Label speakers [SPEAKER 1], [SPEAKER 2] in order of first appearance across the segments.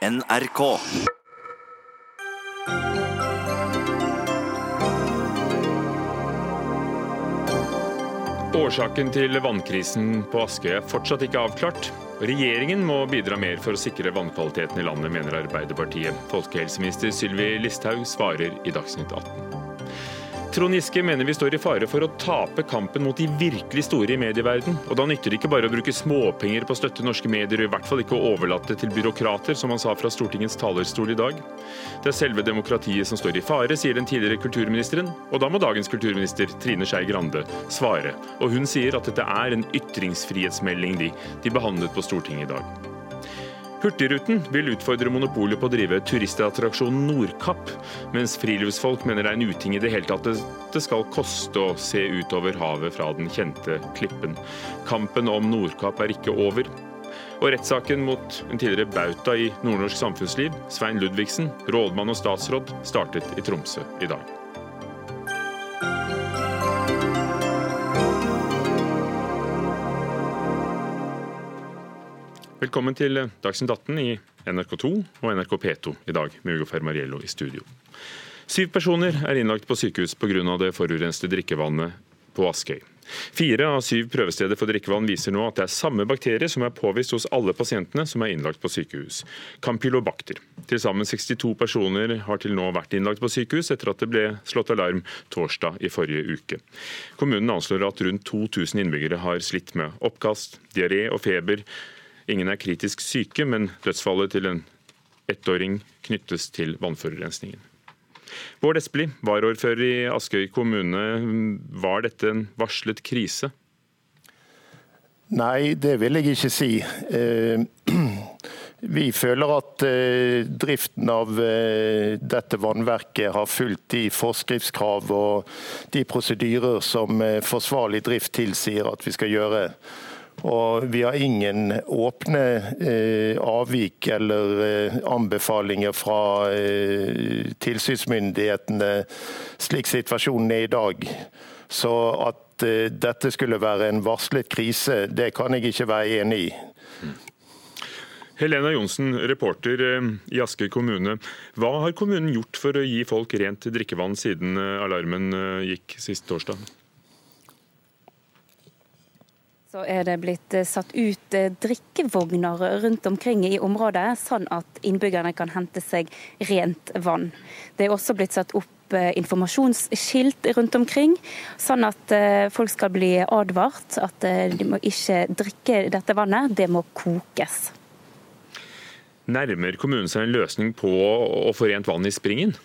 [SPEAKER 1] NRK.
[SPEAKER 2] Årsaken til vannkrisen på Askøy er fortsatt ikke avklart. Regjeringen må bidra mer for å sikre vannkvaliteten i landet, mener Arbeiderpartiet. Folkehelseminister Sylvi Listhaug svarer i Dagsnytt 18. Trond Giske mener vi står i fare for å tape kampen mot de virkelig store i medieverden. Og da nytter det ikke bare å bruke småpenger på å støtte norske medier, og i hvert fall ikke å overlate til byråkrater, som han sa fra Stortingets talerstol i dag. Det er selve demokratiet som står i fare, sier den tidligere kulturministeren. Og da må dagens kulturminister, Trine Skei Grande, svare. Og hun sier at dette er en ytringsfrihetsmelding de, de behandlet på Stortinget i dag. Hurtigruten vil utfordre monopolet på å drive turistattraksjonen Nordkapp, mens friluftsfolk mener det er en uting i det hele tatt det skal koste å se utover havet fra den kjente klippen. Kampen om Nordkapp er ikke over. Og rettssaken mot en tidligere bauta i nordnorsk samfunnsliv, Svein Ludvigsen, rådmann og statsråd, startet i Tromsø i dag. Velkommen til Dagsnytt 18 i NRK2 og NRK P2 i dag, med Ugo Fermariello i studio. Syv personer er innlagt på sykehus pga. det forurensede drikkevannet på Askøy. Fire av syv prøvesteder for drikkevann viser nå at det er samme bakterie som er påvist hos alle pasientene som er innlagt på sykehus. Campylobacter. Til sammen 62 personer har til nå vært innlagt på sykehus etter at det ble slått alarm torsdag i forrige uke. Kommunen anslår at rundt 2000 innbyggere har slitt med oppkast, diaré og feber Ingen er kritisk syke, men dødsfallet til en ettåring knyttes til vannforurensningen. Bård Espelid, varaordfører i Askøy kommune. Var dette en varslet krise?
[SPEAKER 3] Nei, det vil jeg ikke si. Eh, vi føler at eh, driften av eh, dette vannverket har fulgt de forskriftskrav og de prosedyrer som forsvarlig drift tilsier at vi skal gjøre. Og vi har ingen åpne eh, avvik eller eh, anbefalinger fra eh, tilsynsmyndighetene slik situasjonen er i dag. Så at eh, dette skulle være en varslet krise, det kan jeg ikke være enig i.
[SPEAKER 2] Helena Johnsen, reporter eh, i Asker kommune. Hva har kommunen gjort for å gi folk rent drikkevann siden eh, alarmen gikk sist torsdag?
[SPEAKER 4] Så er det blitt eh, satt ut eh, drikkevogner rundt omkring i området, sånn at innbyggerne kan hente seg rent vann. Det er også blitt satt opp eh, informasjonsskilt rundt omkring, sånn at folk skal bli advart at de må ikke drikke dette vannet, det må kokes.
[SPEAKER 2] Nærmer kommunen seg en løsning på å få rent vann i springen?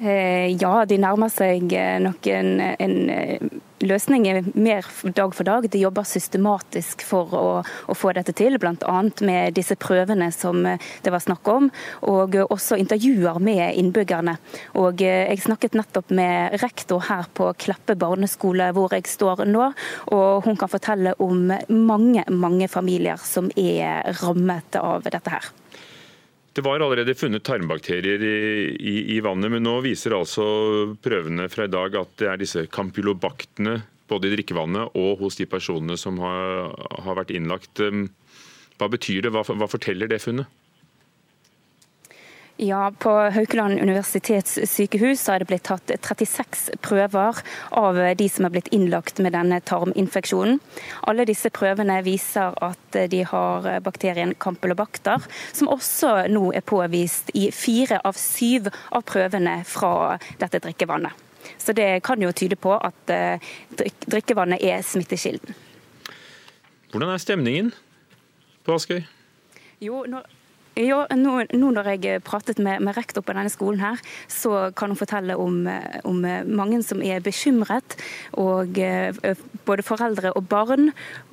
[SPEAKER 4] Ja, de nærmer seg nok en, en løsning er mer dag for dag. De jobber systematisk for å, å få dette til, bl.a. med disse prøvene som det var snakk om, og også intervjuer med innbyggerne. Og Jeg snakket nettopp med rektor her på Kleppe barneskole, hvor jeg står nå, og hun kan fortelle om mange, mange familier som er rammet av dette her.
[SPEAKER 2] Det var allerede funnet tarmbakterier i, i, i, vannet, men nå viser altså prøvene fra i dag at det er disse campylobaktene både i drikkevannet og hos de personene som har, har vært innlagt. Hva betyr det? Hva, hva forteller det funnet?
[SPEAKER 4] Ja, På Haukeland universitetssykehus har det blitt tatt 36 prøver av de som er blitt innlagt med denne tarminfeksjonen. Alle disse prøvene viser at de har bakterien campylobacter, som også nå er påvist i fire av syv av prøvene fra dette drikkevannet. Så det kan jo tyde på at eh, drikkevannet er smittekilden.
[SPEAKER 2] Hvordan er stemningen på Askøy?
[SPEAKER 4] Jo, når jo, nå, nå, når jeg pratet med, med, rektor på denne skolen, her, så kan hun fortelle om, om mange som er bekymret. Og eh, både foreldre og barn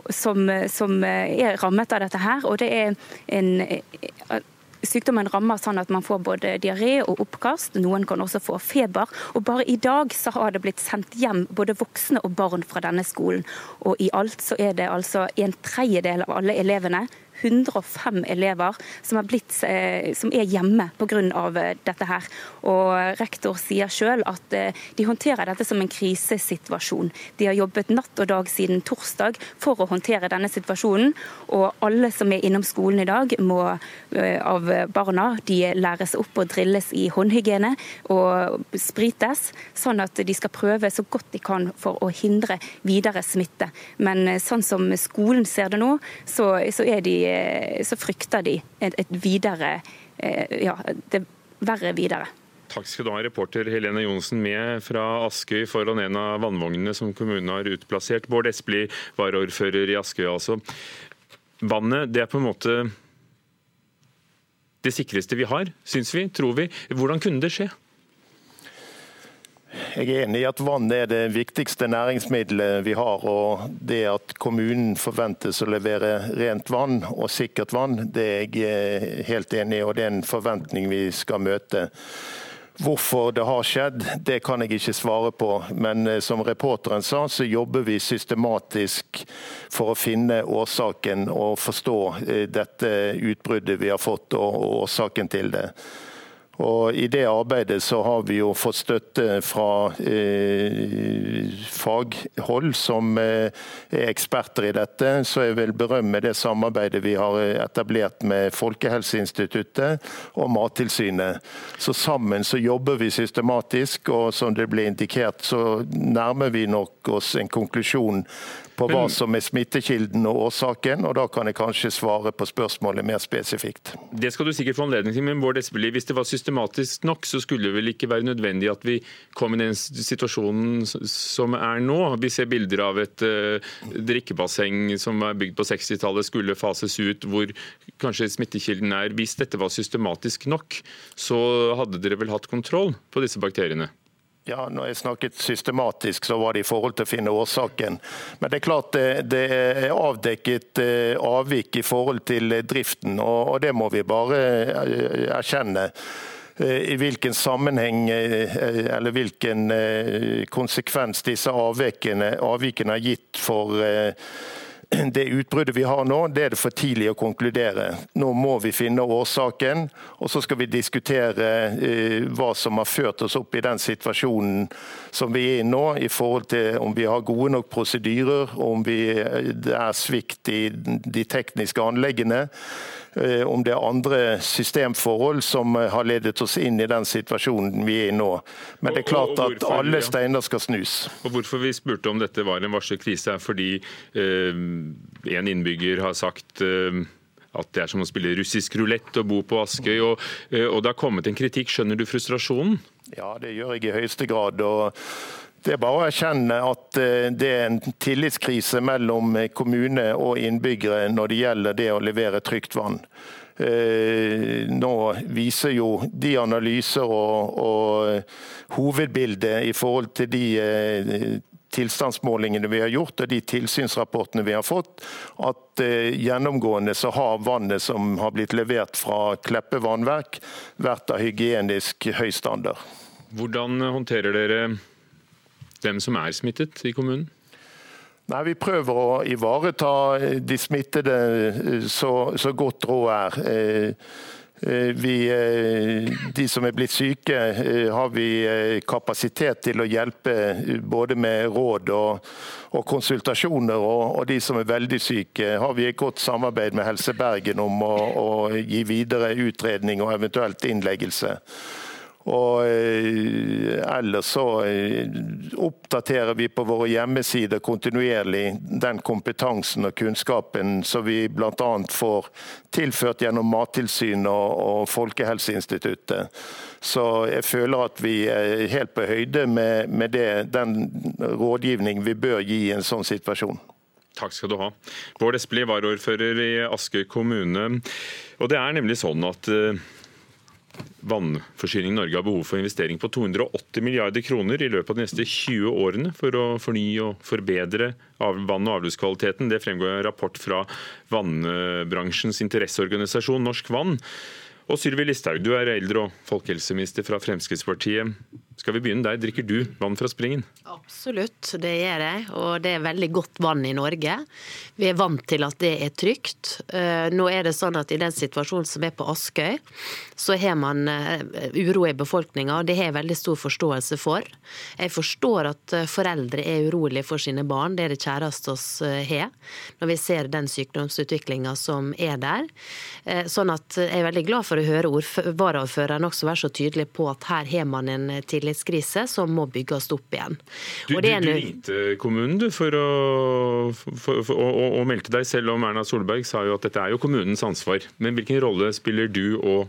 [SPEAKER 4] som, som, er rammet av dette her. Og det er en eh, Sykdommen rammer sånn at man får både diaré og oppkast. Noen kan også få feber. Og bare i dag så har det blitt sendt hjem både voksne og barn fra denne skolen. Og i alt så er det altså en tredjedel av alle elevene 105 elever som, blitt, eh, som er hjemme pga. dette her. Og rektor sier selv at de håndterer dette som en krisesituasjon. De har jobbet natt og dag siden torsdag for å håndtere denne situasjonen. Og alle som er innom skolen i dag må, av barna, de læres opp og drilles i håndhygiene og sprites, sånn at de skal prøve så godt de kan for å hindre videre smitte. Men sånn som skolen ser det nå, så, så, de, så frykter de et, et videre ja, det verre videre.
[SPEAKER 2] Takk skal du ha, reporter Helene Johnsen med fra Askøy foran en av vannvognene som kommunen har utplassert. Bård Espelid, varaordfører i Askøy altså. Vannet det er på en måte det sikreste vi har, syns vi, tror vi. Hvordan kunne det skje?
[SPEAKER 3] Jeg er enig i at vann er det viktigste næringsmiddelet vi har. og Det at kommunen forventes å levere rent vann og sikkert vann, det er jeg eh, helt enig i. og Det er en forventning vi skal møte. Hvorfor det har skjedd, det kan jeg ikke svare på. Men eh, som reporteren sa, så jobber vi systematisk for å finne årsaken og forstå eh, dette utbruddet vi har fått og årsaken til det. Og I det arbeidet så har vi jo fått støtte fra eh, faghold som eh, er eksperter i dette. Så jeg vil berømme det samarbeidet vi har etablert med Folkehelseinstituttet og Mattilsynet. Så Sammen så jobber vi systematisk, og som det ble indikert så nærmer vi nok oss en konklusjon på hva som er smittekilden og årsaken, og da kan jeg kanskje svare på spørsmålet mer spesifikt.
[SPEAKER 2] Det skal du sikkert få anledning til, men Bård Espelid, hvis det var systematisk nok, så skulle det vel ikke være nødvendig at vi kom i den situasjonen som er nå. Vi ser bilder av et uh, drikkebasseng som er bygd på 60-tallet, skulle fases ut, hvor kanskje smittekilden er. Hvis dette var systematisk nok, så hadde dere vel hatt kontroll på disse bakteriene?
[SPEAKER 3] Ja, når jeg snakket systematisk, så var det i forhold til å finne årsaken. Men det er klart det, det er avdekket eh, avvik i forhold til driften, og, det må vi bare eh, erkjenne. Eh, I hvilken sammenheng eller hvilken konsekvens disse avvikene har gitt for det utbruddet vi har nå, det er det for tidlig å konkludere. Nå må vi finne årsaken, og så skal vi diskutere eh, hva som har ført oss opp i den situasjonen som vi er i nå, i forhold til om vi har gode nok prosedyrer, om vi, eh, det er svikt i de tekniske anleggene. Eh, om det er andre systemforhold som eh, har ledet oss inn i den situasjonen vi er i nå. Men det er klart at alle steiner skal snus.
[SPEAKER 2] Og Hvorfor vi spurte om dette var en varslet krise, er fordi eh, en innbygger har sagt at det er som å spille russisk rulett og bo på Askøy. Og, og det har kommet en kritikk. Skjønner du frustrasjonen?
[SPEAKER 3] Ja, det gjør jeg i høyeste grad. og det er bare å erkjenne at eh, det er en tillitskrise mellom eh, kommune og innbyggere når det gjelder det å levere trygt vann. Eh, nå viser jo de analyser og, og hovedbildet i forhold til de tilstandsmålingene vi har gjort og de tilsynsrapportene vi har fått, at gjennomgående så har vannet som har blitt levert fra Kleppe vannverk, vært av hygienisk høy standard.
[SPEAKER 2] Hvordan håndterer dere hvem som er smittet i kommunen?
[SPEAKER 3] Nei, Vi prøver å ivareta de smittede eh, så, så godt råd er. Eh, eh, vi, de som er blitt syke, har vi kapasitet til å hjelpe både med råd og, og konsultasjoner. Og, og, de som er veldig syke, har vi et godt samarbeid med Helse Bergen om å, å gi videre utredning og eventuelt innleggelse. Og eh, ellers så eh, oppdaterer vi på våre hjemmesider kontinuerlig den kompetansen og kunnskapen som vi bl.a. får tilført gjennom Mattilsynet og, Folkehelseinstituttet. Så jeg føler at vi er helt på høyde med, med det, den rådgivning vi bør gi i en sånn situasjon.
[SPEAKER 2] Takk skal du ha. Bård Espelid, varaordfører i Askøy kommune. Og det er nemlig sånn at uh, Vannforsyning Norge har behov for investering på 280 milliarder kroner i løpet av de neste 20 årene for å fornye og forbedre vann- og avløpskvaliteten. Det fremgår en rapport fra vannbransjens interesseorganisasjon Norsk Vann. Og Sylvi Listhaug, du er eldre- og folkehelseminister fra Fremskrittspartiet. Skal vi begynne der? Drikker du vann fra springen?
[SPEAKER 1] Absolutt, det gjør jeg. Og det er veldig godt vann i Norge. Vi er vant til at det er trygt. Eh, nå er det sånn at i den situasjonen som er på Askøy, så har man eh, uro i befolkninga, det har jeg veldig stor forståelse for. Jeg forstår at eh, foreldre er urolige for sine barn, det er det kjæreste oss har, når vi ser den sykdomsutviklinga som er der. Sånn at jeg er veldig glad for å høre varaordføreren også være så tydelig på at her har man en tillitskrise som må bygges opp igjen.
[SPEAKER 2] Du, du, du ringte kommunen du, for, å, for, for, å, å meldte deg, selv om Erna Solberg sa jo at dette er jo kommunens ansvar. Men hvilken rolle spiller du og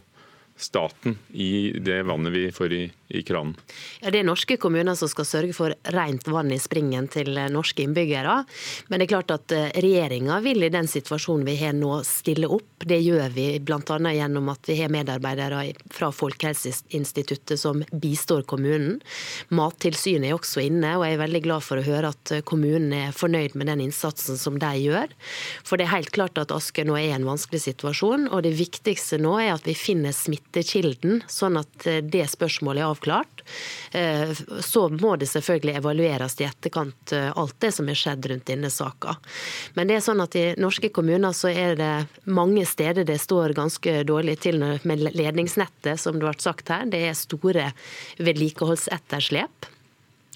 [SPEAKER 2] staten i det vannet vi får i, i kranen?
[SPEAKER 1] Ja, Det er norske kommuner som skal sørge for rent vann i springen til norske innbyggere. Men det er klart at eh, regjeringa vil i den situasjonen vi har nå, stille opp. Det gjør vi bl.a. gjennom at vi har medarbeidere fra Folkehelseinstituttet som bistår kommunen. Mattilsynet er også inne, og jeg er veldig glad for å høre at kommunen er fornøyd med den innsatsen som de gjør. For det er helt klart at Asker nå er i en vanskelig situasjon, og det viktigste nå er at vi finner smitte smittekilden, sånn at eh, det spørsmålet er avklart. Eh, så må det selvfølgelig evalueres i etterkant, eh, alt det som er skjedd rundt denne saka. Men det er sånn at i norske kommuner så er det mange steder det står ganske dårlig til med ledningsnettet, som det ble sagt her. Det er store vedlikeholdsetterslep.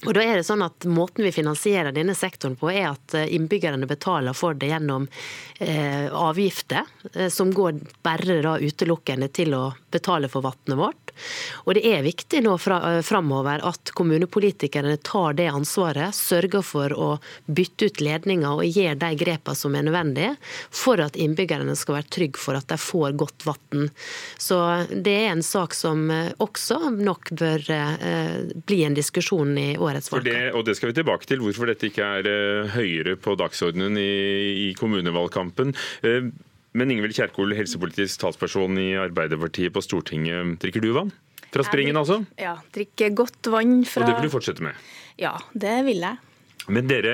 [SPEAKER 1] Og da er det sånn at Måten vi finansierer denne sektoren på, er at innbyggerne betaler for det gjennom eh, avgifter, eh, som går bare da utelukkende til å betale for vannet vårt. Og det er viktig nå fra, eh, framover at kommunepolitikerne tar det ansvaret, sørger for å bytte ut ledninger og gjør de grepene som er nødvendige for at innbyggerne skal være trygge for at de får godt vann. Så det er en sak som eh, også nok bør eh, bli en diskusjon i årets valgkamp.
[SPEAKER 2] Og det skal vi tilbake til, hvorfor dette ikke er høyere på dagsordenen i, i kommunevalgkampen. Men Ingvild Kjerkol, helsepolitisk talsperson i Arbeiderpartiet på Stortinget. Drikker du vann? Fra springen, altså?
[SPEAKER 5] Ja, drikker godt vann fra
[SPEAKER 2] Og det vil du fortsette med?
[SPEAKER 5] Ja, det vil jeg.
[SPEAKER 2] Men dere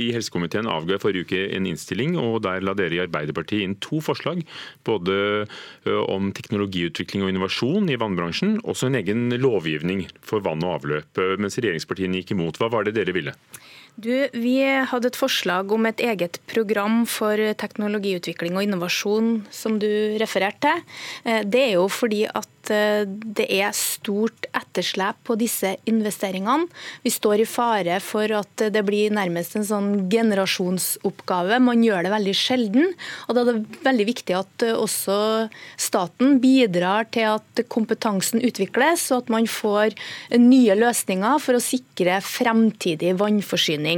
[SPEAKER 2] i helsekomiteen avga forrige uke en innstilling, og der la dere i Arbeiderpartiet inn to forslag. Både om teknologiutvikling og innovasjon i vannbransjen, også en egen lovgivning for vann og avløp. Mens regjeringspartiene gikk imot. Hva var det dere ville?
[SPEAKER 5] Du, vi hadde et forslag om et eget program for teknologiutvikling og innovasjon, som du refererte til. Eh, det er jo fordi at Eh, det er stort etterslep på disse investeringene. Vi står i fare for at det blir nærmest en sånn generasjonsoppgave. Man gjør det veldig sjelden. og Da er det veldig viktig at eh, også staten bidrar til at kompetansen utvikles, og at man får nye løsninger for å sikre fremtidig vannforsyning.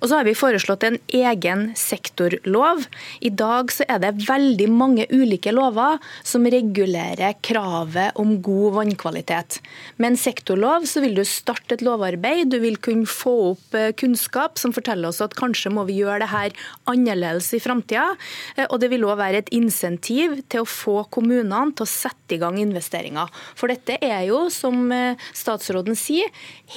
[SPEAKER 5] Og så har vi foreslått en egen sektorlov. I dag så er det veldig mange ulike lover som regulerer kravet om god vannkvalitet. Med en sektorlov så vil du starte et lovarbeid, du vil kunne få opp eh, kunnskap som forteller oss at kanskje må vi gjøre det her annerledes i framtida. Eh, og det vil òg være et insentiv til å få kommunene til å sette i gang investeringer. For dette er jo, som eh, statsråden sier,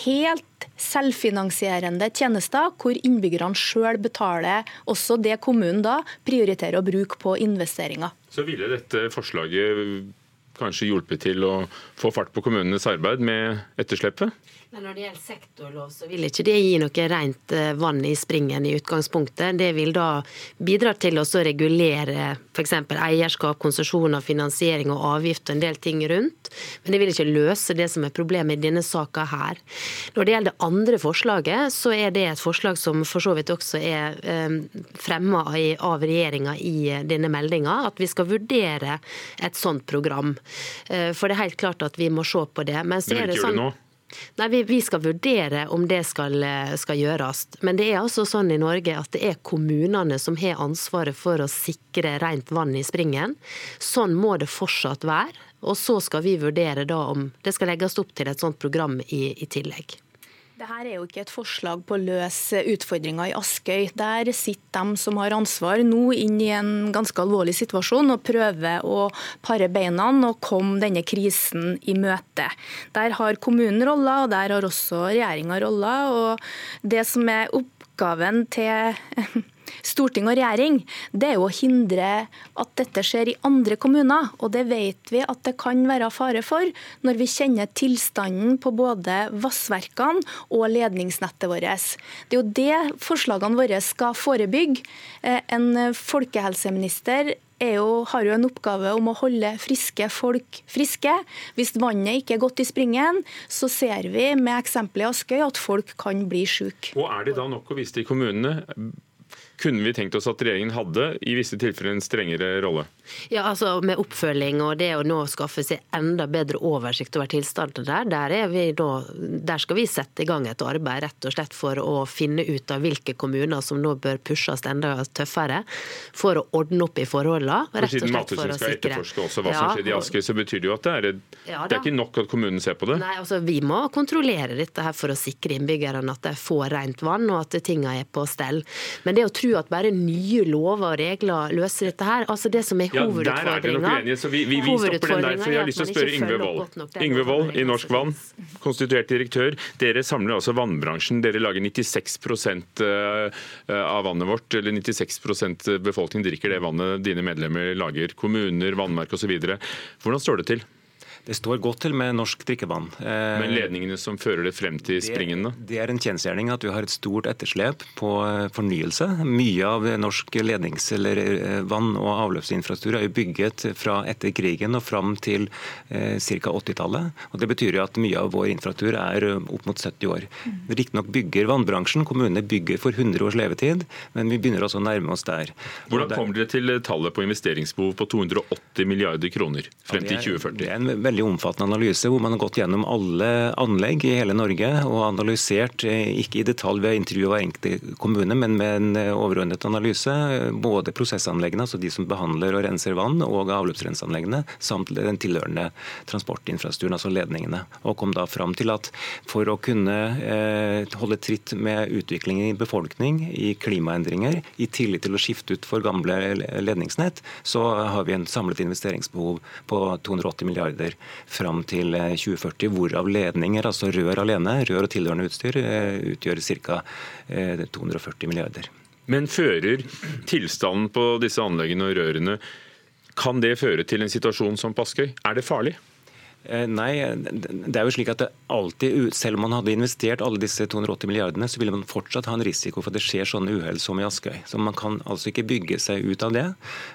[SPEAKER 5] helt selvfinansierende tjenester, hvor innbyggerne sjøl betaler også det kommunen da prioriterer å bruke på investeringer.
[SPEAKER 2] Så ville dette forslaget kanskje hjulpet til å få fart på kommunenes arbeid med etterslepet?
[SPEAKER 1] Men når det gjelder sektorlov, så vil ikke det gi noe rent eh, vann i springen i utgangspunktet. Det vil da bidra til å regulere f.eks. eierskap, konsesjoner, finansiering og avgift og en del ting rundt. Men det vil ikke løse det som er problemet i denne saka her. Når det gjelder det andre forslaget, så er det et forslag som for så vidt også er eh, fremma av regjeringa i eh, denne meldinga, at vi skal vurdere et sånt program. For det er helt klart at vi må se på det.
[SPEAKER 2] Men så er det sånn
[SPEAKER 1] Nei, vi, vi, skal vurdere om det skal, skal, gjøres. Men det er altså sånn i Norge at det er kommunene som har ansvaret for å sikre rent vann i springen. Sånn må det fortsatt være. Og så skal vi vurdere da om det skal legges opp til et sånt program i, i tillegg.
[SPEAKER 5] Dette er jo ikke et forslag på å løse utfordringer i Askøy. Der sitter de som har ansvar nå inn i en ganske alvorlig situasjon og prøver å pare beina og komme denne krisen i møte. Der har kommunen roller, og der har også regjeringa roller. Og det som er oppgaven til storting og regjering, det er jo å hindre at dette skjer i andre kommuner. Og det vet vi at det kan være fare for når vi kjenner tilstanden på både vassverkene og ledningsnettet vårt. Det er jo det forslagene våre skal forebygge. Eh, en folkehelseminister jo, har jo en oppgave om å holde friske folk friske. Hvis vannet ikke er godt i springen, så ser vi med eksempelet i Askøy at folk kan bli syke.
[SPEAKER 2] Og Er det da nok å vise til kommunene? Kunne vi tenkt oss at regjeringen hadde i visse tilfeller en strengere rolle?
[SPEAKER 1] Ja, altså Med oppfølging og det å nå skaffe seg enda bedre oversikt over tilstanden der, der, nå, der, skal vi sette i gang et arbeid rett og slett for å finne ut av hvilke kommuner som nå bør pushes enda tøffere for å ordne opp i forholdene.
[SPEAKER 2] For siden Mattilsynet skal etterforske også hva som skjedde i Asker, så betyr det jo at det er, ja, det er ikke nok at kommunen ser på det?
[SPEAKER 1] Nei, altså Vi må kontrollere dette her for å sikre innbyggerne at de får rent vann og at tingene er på stell. Men det å tro at bare nye lover og regler løser dette her, altså det som er
[SPEAKER 2] ja, der er det nok uenige, så vi, vi, vi stopper den der. for Jeg har lyst til å spørre Yngve Wold. Yngve Wold i Norsk Vann, konstituert direktør. Dere samler altså vannbransjen. Dere lager 96 eh, av vannet vårt, eller 96% befolkning drikker det vannet dine medlemmer lager. Kommuner, vannverk osv. Hvordan står det til?
[SPEAKER 6] Det står godt til med norsk drikkevann.
[SPEAKER 2] Eh, Men ledningene som fører det frem til springen, da?
[SPEAKER 6] Det er en kjensgjerning at vi har et stort etterslep på eh, fornyelse. Mye av norsk lednings- eller eh, vann- og avløpsinfrastruktur er jo bygget fra etter krigen og fram til eh, ca. 80-tallet. Og Det betyr jo at mye av vår infrastruktur er opp mot 70 år. Riktignok bygger vannbransjen, kommunene bygger for 100 års levetid, men vi begynner også å nærme oss der.
[SPEAKER 2] Hvordan kommer dere til tallet på investeringsbehov på 280 milliarder kroner frem til 2040?
[SPEAKER 6] Det er en veldig omfattende analyse hvor man har gått gjennom alle anlegg i hele Norge og analysert, eh, ikke i detalj ved intervju av enkelte kommune, men med en eh, overordnet analyse, både prosessanleggene, altså de som behandler og renser vann, og avløpsrenseanleggene, samt den tilhørende transportinfrastrukturen, altså ledningene. Og kom da fram til at for å kunne eh, holde tritt med utviklingen i befolkning, i klimaendringer, i tillit til å skifte ut for gamle ledningsnett, så har vi en samlet investeringsbehov på 280 milliarder fram til 2040, eh, hvorav ledninger, altså rør alene, rør og tilhørende utstyr, eh, utgjør ca. 240 eh, milliarder.
[SPEAKER 2] Men fører tilstanden på disse anleggene og rørene kan det føre til en situasjon som på? Er det farlig?
[SPEAKER 6] Eh, nei, det er jo slik at alltid, selv om man hadde investert alle disse 280 milliardene, så ville man fortsatt ha en risiko for at det skjer sånne uhell som i Askøy. Så man kan altså ikke bygge seg ut av det.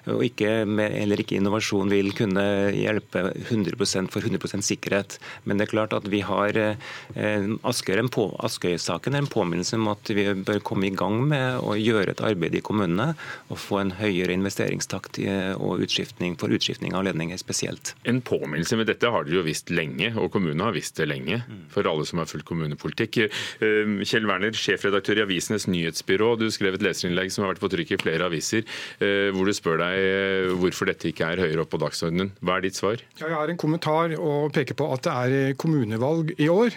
[SPEAKER 6] Og ikke, eller ikke innovasjon vil kunne hjelpe 100% for 100% sikkerhet. Men det er klart at vi har eh, Askøy-saken er en påminnelse om at vi bør komme i gang med å gjøre et arbeid i kommunene og få en høyere investeringstakt og utskiftning for utskiftning av ledninger spesielt.
[SPEAKER 2] En påminnelse med dette har dere jo visst lenge, og kommunene har visst det lenge, for alle som har fulgt kommunepolitikk. Eh, Kjell Werner, sjefredaktør i Avisenes nyhetsbyrå. Du skrev et leserinnlegg som har vært på trykk i flere aviser, eh, hvor du spør deg eh, hvorfor dette ikke er høyere opp på dagsordenen. Hva er ditt svar?
[SPEAKER 7] Jeg har en kommentar og peker på at det er kommunevalg i år.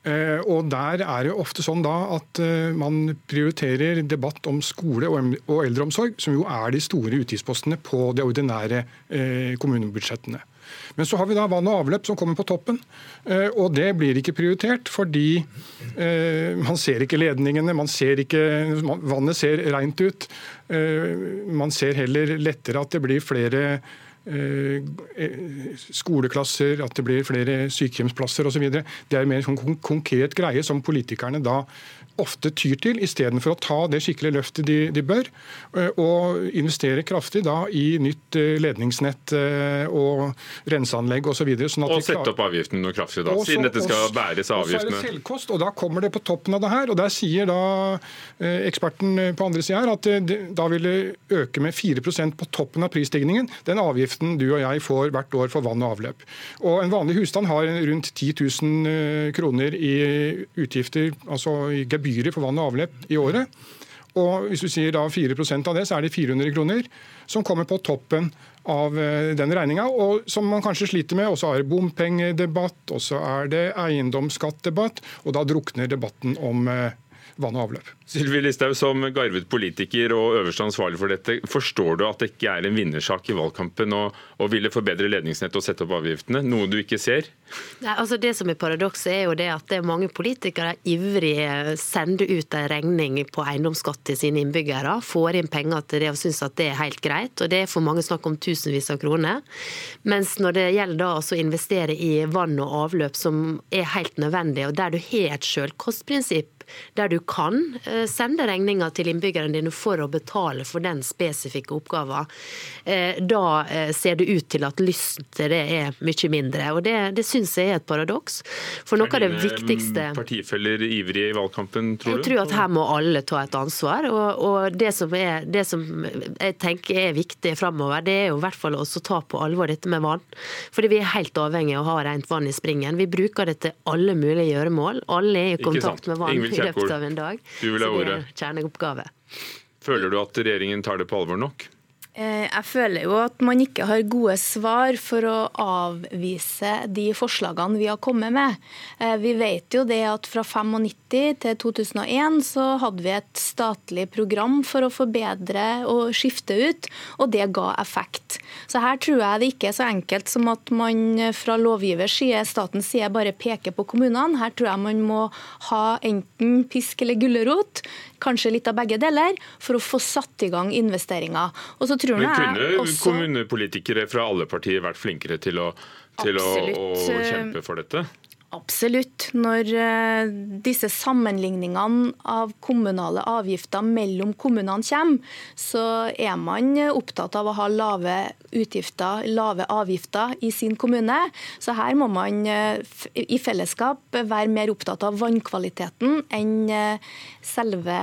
[SPEAKER 7] Og Der er det ofte sånn da at man prioriterer debatt om skole og eldreomsorg, som jo er de store utgiftspostene på de ordinære kommunebudsjettene. Men så har vi da vann og avløp som kommer på toppen. Eh, og det blir ikke prioritert fordi eh, man ser ikke ledningene, man ser ikke Vannet ser rent ut. Eh, man ser heller lettere at det blir flere skoleklasser, at det blir flere sykehjemsplasser osv. Det er mer en sånn konkret greie som politikerne da ofte tyr til, istedenfor å ta det skikkelige løftet de, de, bør, eh, og investere kraftig da i nytt eh, ledningsnett eh, og renseanlegg osv.
[SPEAKER 2] Sånn og sette opp avgiften noe kraftig, da, siden dette skal bæres av avgiftene.
[SPEAKER 7] Og så er det selvkost, og da kommer det på toppen av det her. og Der sier da eksperten på andre sida her at det, da vil det øke med 4% på toppen av prisstigningen, den avgiften du og jeg får hvert år for vann og avløp. Og En vanlig husstand har rundt 10 000 kroner i utgifter, altså i gebyr gebyrer for vann og avløp i året. Og hvis du sier da 4% av det, så er det 400 kroner som kommer på toppen av eh, den regninga, og som man kanskje sliter med. Og så er det bompengedebatt, og så er det eiendomsskattdebatt, og da drukner debatten om eh, vann og avløp.
[SPEAKER 2] Sylvi Listhaug, som garvet politiker og øverste ansvarlig for dette, forstår du at det ikke er en vinnersak i valgkampen å, å ville forbedre ledningsnettet og sette opp avgiftene, noe du ikke ser?
[SPEAKER 1] Nei, altså Det som er paradokset, er jo det at det er mange politikere ivrig sender ut en regning på eiendomsskatt til sine innbyggere, får inn penger til det og syns at det er helt greit. og Det er for mange snakk om tusenvis av kroner. Mens når det gjelder da å investere i vann og avløp, som er helt nødvendig, og der du har et selvkostprinsipp, der du kan eh, sende regninger til innbyggerne dine for å betale for den spesifikke oppgaven, eh, da eh, ser det ut til at lysten til det er mye mindre. Og Det, det syns jeg er et paradoks. For noe av det viktigste
[SPEAKER 2] Er partifeller ivrige i valgkampen, tror
[SPEAKER 1] du? Jeg tror at her må alle ta et ansvar. Og, og det, som er, det, som jeg tenker er viktig framover, det er jo i hvert fall å ta på alvor dette med vann. Fordi vi er helt avhengig av å ha rent vann i springen. Vi bruker det til alle mulige gjøremål. Alle er i kontakt med vann i løpet av en dag.
[SPEAKER 2] Du vil ha ordet.
[SPEAKER 1] Det er kjerneoppgave.
[SPEAKER 2] Føler du at regjeringen tar det på alvor nok?
[SPEAKER 5] Eh, jeg føler jo at man ikke har gode svar for å avvise de forslagene vi har kommet med. Eh, vi vet jo det at fra 95 til 2001 så hadde vi et statlig program for å forbedre og skifte ut, og det ga effekt. Så her tror jeg det ikke er så enkelt som at man fra lovgivers side, statens side, bare peker på kommunene. Her tror jeg man må ha enten pisk eller gulrot kanskje litt av begge deler, for å få satt i gang investeringer.
[SPEAKER 2] Og så tror Men kunne også... kommunepolitikere fra alle partier vært flinkere til å, til å, å kjempe for dette?
[SPEAKER 5] Absolutt. Når eh, disse sammenligningene av kommunale avgifter mellom kommunene kommer, så er man opptatt av å ha lave utgifter, lave avgifter i sin kommune. Så her må man eh, i fellesskap være mer opptatt av vannkvaliteten enn eh, selve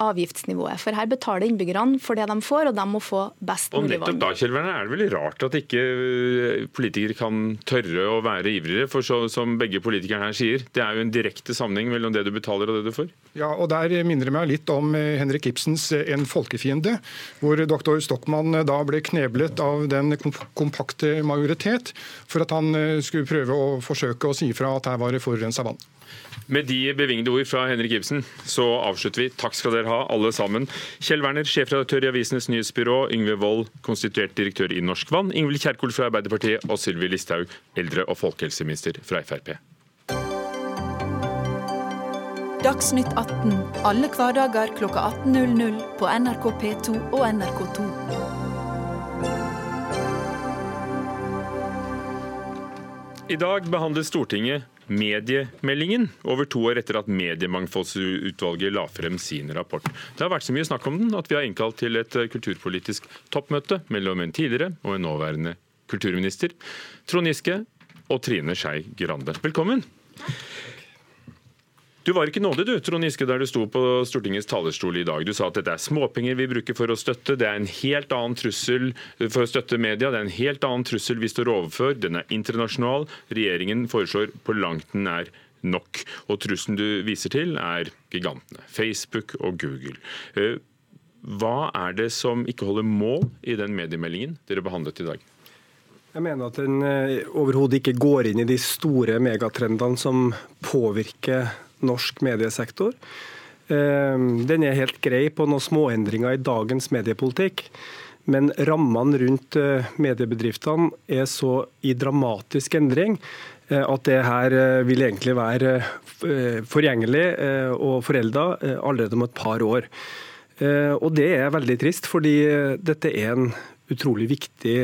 [SPEAKER 5] avgiftsnivået. For her betaler innbyggerne for det de får, og de må få best mulig vann.
[SPEAKER 2] Og nettopp da Kjellverne, er det veldig rart at ikke øh, politikere kan tørre å være ivrigere. For så, som begge politikerne her sier, det er jo en direkte sammenheng mellom det du betaler og det du får.
[SPEAKER 7] Ja, og Der minner det meg litt om øh, Henrik Ibsens øh, 'En folkefiende', hvor doktor Stockmann da ble kneblet av den kompakte majoritet for at han skulle prøve å forsøke å si fra at her var det forurensa vann.
[SPEAKER 2] Med de bevingede ord fra Henrik Ibsen så avslutter vi. Takk skal dere ha, alle sammen. Kjell Werner, sjefredaktør i Avisenes Nyhetsbyrå. Yngve Wold, konstituert direktør i Norsk Vann. Ingvild Kjerkol fra Arbeiderpartiet. Og Sylvi Listhaug, eldre- og folkehelseminister fra Frp.
[SPEAKER 8] Dagsnytt 18 alle hverdager kl 18.00 på NRK P2 og NRK2.
[SPEAKER 2] I dag behandler Stortinget mediemeldingen, over to år etter at Mediemangfoldsutvalget la frem sin rapport. Det har vært så mye snakk om den at vi har innkalt til et kulturpolitisk toppmøte mellom en tidligere og en nåværende kulturminister, Trond Giske og Trine Skei Grande. Velkommen. Du var ikke nådig du, Trond Giske, der du sto på Stortingets talerstol i dag. Du sa at dette er småpenger vi bruker for å støtte. Det er en helt annen trussel for å støtte media. Det er en helt annen trussel vi står overfor. Den er internasjonal. Regjeringen foreslår på langt er nok. Og trusselen du viser til, er gigantene. Facebook og Google. Eh, hva er det som ikke holder mål i den mediemeldingen dere behandlet i dag?
[SPEAKER 9] Jeg mener at den eh, overhodet ikke går inn i de store megatrendene som påvirker norsk mediesektor. Ehm, den er helt grei på noen småendringer i dagens mediepolitikk. Men rammene rundt eh, mediebedriftene er så i dramatisk endring eh, at det her eh, vil egentlig være forgjengelig og forelda allerede om et par år. Og det er veldig trist, fordi dette er en utrolig viktig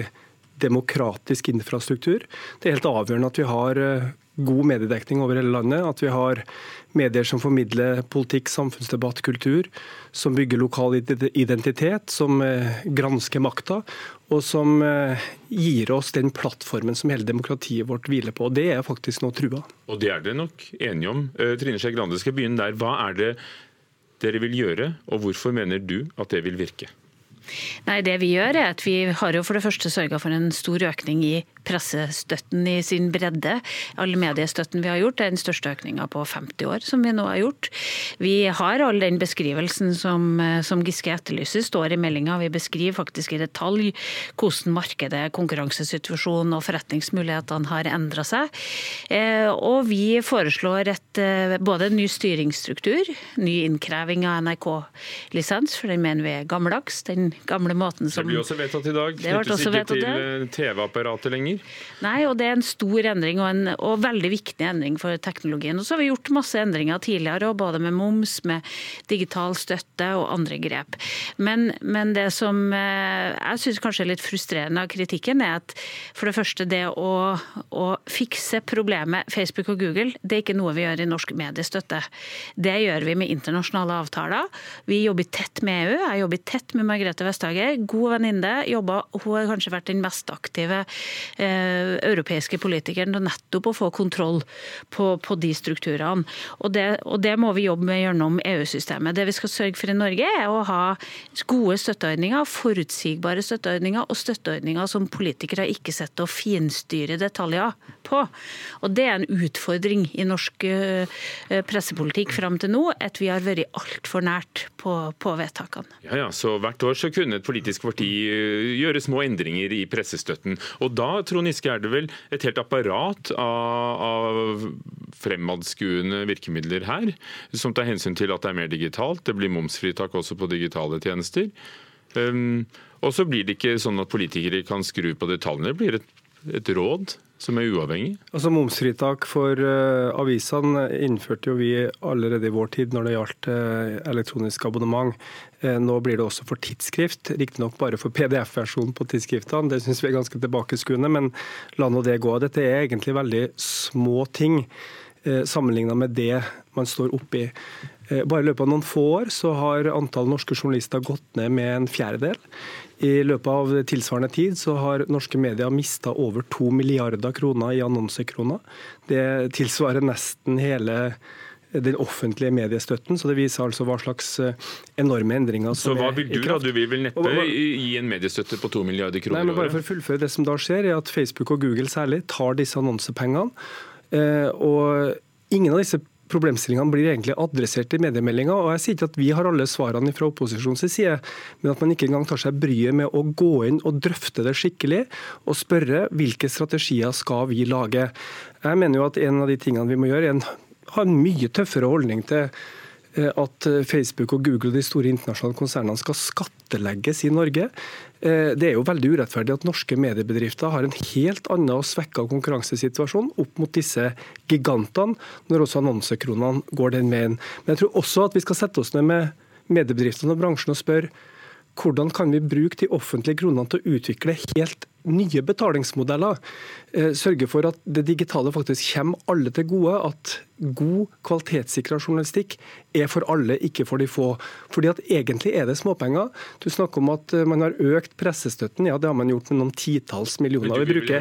[SPEAKER 9] demokratisk infrastruktur. Det er helt avgjørende at vi har god mediedekning over hele landet. At vi har medier som formidler politikk, samfunnsdebatt, kultur. Som bygger lokal identitet, som eh, gransker makta. Og som eh, gir oss den plattformen som hele demokratiet vårt hviler på. Og Det er faktisk nå trua.
[SPEAKER 2] Og det er dere nok enige om. Eh, Trine Skei Grande skal begynne der. Hva er det dere vil gjøre, og hvorfor mener du at det vil virke?
[SPEAKER 10] Nei, det Vi gjør er at vi har jo for det første sørga for en stor økning i pressestøtten i sin bredde. All mediestøtten vi har gjort, er den største økninga på 50 år som vi nå har gjort. Vi har all den beskrivelsen som, som Giske etterlyser, står i meldinga. Vi beskriver faktisk i detalj hvordan markedet, konkurransesituasjonen og forretningsmulighetene har endra seg. Eh, og vi foreslår et, eh, både en ny styringsstruktur, ny innkreving av NRK-lisens, for den mener vi er gammeldags. Den gamle måten som
[SPEAKER 2] Det blir også vedtatt i dag. Knyttes ikke til eh, TV-apparatet lenger?
[SPEAKER 10] Nei, og det er en stor endring og en og veldig viktig endring for teknologien. Og så har vi gjort masse endringer tidligere, både med moms, med digital støtte og andre grep. Men, men det som jeg syns kanskje er litt frustrerende av kritikken, er at for det første det å, å fikse problemet Facebook og Google, det er ikke noe vi gjør i norsk mediestøtte. Det gjør vi med internasjonale avtaler. Vi jobber tett med EU. Jeg jobber tett med Margrethe Vestager. God venninne. Hun har kanskje vært den mest aktive eh, europeiske politikeren nettopp å få kontroll på, på de strukturene. Og det, og det, må vi jobbe med gjennom EU-systemet. Det vi skal sørge for i Norge, er å ha gode støtteordninger, forutsigbare støtteordninger og støtteordninger som politikere ikke sitter og finstyrer detaljer på. Og Det er en utfordring i norsk eh, pressepolitikk fram til nå, at vi har vært altfor nært på, på vedtakene.
[SPEAKER 2] Ja, ja, så Hvert år så kunne et politisk parti eh, gjøre små endringer i pressestøtten. Og Da Trond Giske, er det vel et helt apparat av, av fremadskuende virkemidler her, som tar hensyn til at det er mer digitalt. Det blir momsfritak også på digitale tjenester. Um, og så blir det ikke sånn at politikere kan skru på detaljene. Det blir et, et råd som er uavhengig?
[SPEAKER 9] Altså Momsfritak for uh, avisene innførte jo vi allerede i vår tid når det gjaldt uh, elektronisk abonnement. Uh, nå blir det også for tidsskrift, riktignok bare for PDF-versjonen på tidsskriftene. Det syns vi er ganske tilbakeskuende, men la nå det gå. Dette er egentlig veldig små ting sammenligna med det man står oppi. Bare i løpet av noen få år så har antall norske journalister gått ned med en fjerdedel. I løpet av tilsvarende tid så har norske medier mista over to milliarder kroner i annonsekroner. Det tilsvarer nesten hele den offentlige mediestøtten. så Det viser altså hva slags eh, enorme endringer
[SPEAKER 2] som er i kraft. Så hva vil du da? Du vil vel neppe gi en mediestøtte på to milliarder kroner
[SPEAKER 9] Nei, men bare for å fullføre Det som da skjer, er at Facebook og Google særlig tar disse annonsepengene. Eh, og ingen av disse problemstillingene blir egentlig adressert i mediemeldinga. Jeg sier ikke at vi har alle svarene fra opposisjonens side, men at man ikke engang tar seg bryet med å gå inn og drøfte det skikkelig, og spørre hvilke strategier skal vi lage. Jeg mener jo at en av de tingene vi må gjøre, er en, ha en mye tøffere holdning til at Facebook og Google og de store internasjonale konsernene skal skattelegges i Norge. Eh, det er jo veldig urettferdig at norske mediebedrifter har en helt annen og svekka konkurransesituasjon opp mot disse gigantene, når også annonsekronene går den veien. Men jeg tror også at vi skal sette oss ned med mediebedriftene og bransjen og spørre hvordan kan vi bruke de offentlige kronene til å utvikle helt nye betalingsmodeller. Eh, sørge for at det digitale faktisk kommer alle til gode. At god, kvalitetssikra journalistikk er for alle, ikke for de få. Fordi at egentlig er det småpenger. Du snakker om at eh, man har økt pressestøtten. Ja, det har man gjort med noen titalls millioner.
[SPEAKER 2] Men du vil to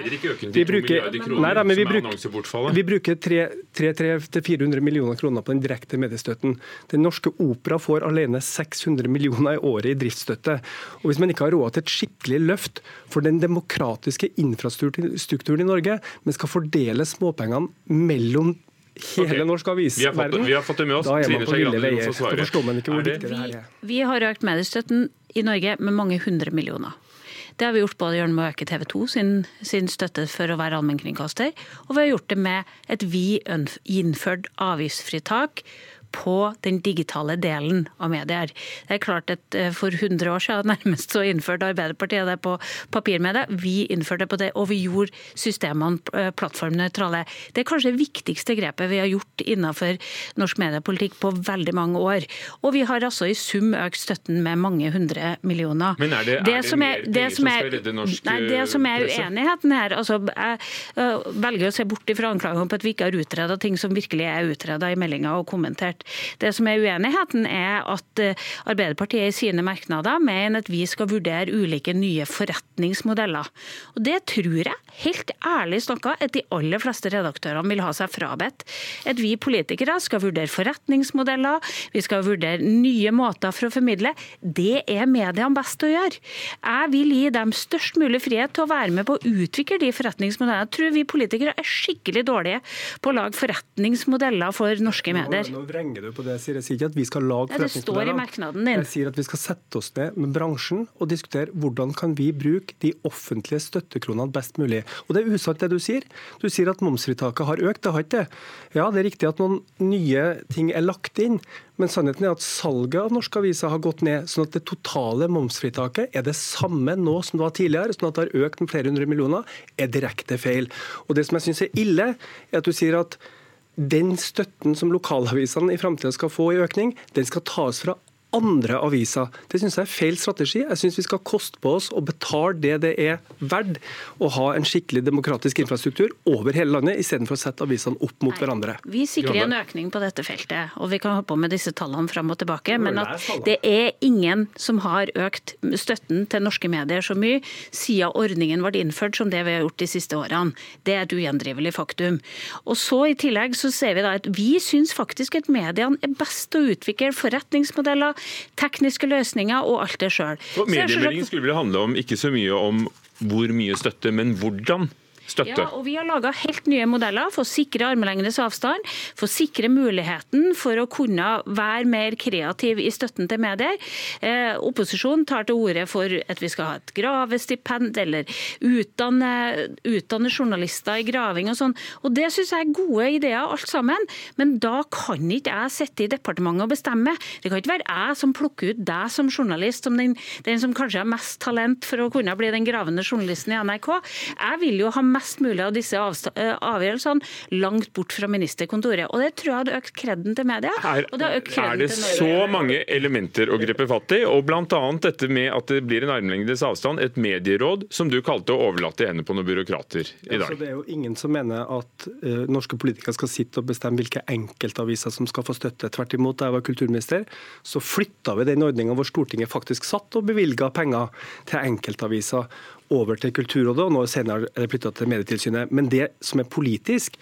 [SPEAKER 2] 2 milliarder kroner, nei, nei, som er annonsebortfallet?
[SPEAKER 9] Vi bruker 300-400 millioner kroner på den direkte mediestøtten. Den norske opera får alene 600 millioner i året i driftsstøtte. Og Hvis man ikke har råd til et skikkelig løft for den demokratiske infrastrukturen i Norge, men skal fordele småpengene mellom hele okay. norsk avisverden,
[SPEAKER 2] vi har fått det med oss.
[SPEAKER 9] Da er man på ville veier. Da forstår man ikke hvor viktig det her er.
[SPEAKER 10] Vi har økt mediestøtten i Norge med mange hundre millioner. Det har vi gjort både gjennom å øke TV 2 sin, sin, støtte for å være allmennkringkaster, og vi har gjort det med et vi innført avgiftsfritak på den digitale delen av medier. Det er klart at eh, For 100 år siden nærmest så innførte Arbeiderpartiet det på papirmedie. Vi innførte det på det, og vi gjorde systemene eh, plattformnøytrale. Det er kanskje det viktigste grepet vi har gjort innenfor norsk mediepolitikk på veldig mange år. Og vi har altså i sum økt støtten med mange hundre millioner.
[SPEAKER 2] Men er det, det, er det mer penger som, skal redde norsk
[SPEAKER 10] nei, Det som er uenigheten her altså, Jeg velger å se bort fra anklagene på at vi ikke har utreda ting som virkelig er utreda i meldinga og kommentert. Det som er uenigheten, er at eh, Arbeiderpartiet i sine merknader mener at vi skal vurdere ulike nye forretningsmodeller. Og Det tror jeg helt ærlig snakka at de aller fleste redaktørene vil ha seg frabedt. At vi politikere skal vurdere forretningsmodeller, vi skal vurdere nye måter for å formidle. Det er mediene best å gjøre. Jeg vil gi dem størst mulig frihet til å være med på å utvikle de forretningsmodellene. Jeg tror vi politikere er skikkelig dårlige på å lage forretningsmodeller for norske medier.
[SPEAKER 9] Nå, nå vrenger du på det, sier jeg sier ikke at vi skal lage
[SPEAKER 10] ja, Det står i merknaden din.
[SPEAKER 9] Jeg sier at vi skal sette oss ned med bransjen og diskutere hvordan kan vi bruke de offentlige støttekronene best mulig. Og Det er usant det du sier. Du sier at momsfritaket har økt. Det har ikke det. Ja, det er riktig at noen nye ting er lagt inn. Men sannheten er at salget av norske aviser har gått ned. sånn at det totale momsfritaket er det samme nå som det var tidligere. sånn at det har økt med flere hundre millioner, er direkte feil. Og Det som jeg syns er ille, er at du sier at den støtten som lokalavisene i framtida skal få i økning, den skal tas fra andre aviser. Det syns jeg er feil strategi. Jeg syns vi skal koste på oss å betale det det er verdt å ha en skikkelig demokratisk infrastruktur over hele landet, istedenfor å sette avisene opp mot Nei, hverandre.
[SPEAKER 10] Vi sikrer en økning på dette feltet, og vi kan holde på med disse tallene fram og tilbake. Men at det er ingen som har økt støtten til norske medier så mye siden ordningen ble innført som det vi har gjort de siste årene. Det er et ugjendrivelig faktum. Og så I tillegg så ser vi da at vi syns faktisk at mediene er best til å utvikle forretningsmodeller, tekniske løsninger og alt det sjøl.
[SPEAKER 2] Mediemeldingen skulle vel handle om ikke så mye om hvor mye støtte, men hvordan støtte.
[SPEAKER 10] Ja, og Vi har laga helt nye modeller for å sikre armlengdes avstand, for å sikre muligheten for å kunne være mer kreativ i støtten til medier. Eh, opposisjonen tar til orde for at vi skal ha et gravestipend, eller utdanne, utdanne journalister i graving og sånn. Og Det syns jeg er gode ideer alt sammen, men da kan ikke jeg sitte i departementet og bestemme. Det kan ikke være jeg som plukker ut deg som journalist, som den, den som kanskje har mest talent for å kunne bli den gravende journalisten i NRK. Jeg vil jo ha mest mulig av disse eh, avgjørelsene langt bort fra ministerkontoret. Og Det tror jeg hadde økt kreden til media.
[SPEAKER 2] Er, det, er det så mange elementer å gripe fatt i, og bl.a. dette med at det blir en armlengdes avstand, et medieråd som du kalte å overlate i hendene på noen byråkrater i dag.
[SPEAKER 9] Ja, det er jo ingen som mener at uh, norske politikere skal sitte og bestemme hvilke enkeltaviser som skal få støtte. Tvert imot, da jeg var kulturminister, så flytta vi den ordninga hvor Stortinget faktisk satt og bevilga penger til enkeltaviser over til Kulturrådet, og nå senere er det flytta til Medietilsynet. Men det som er politisk,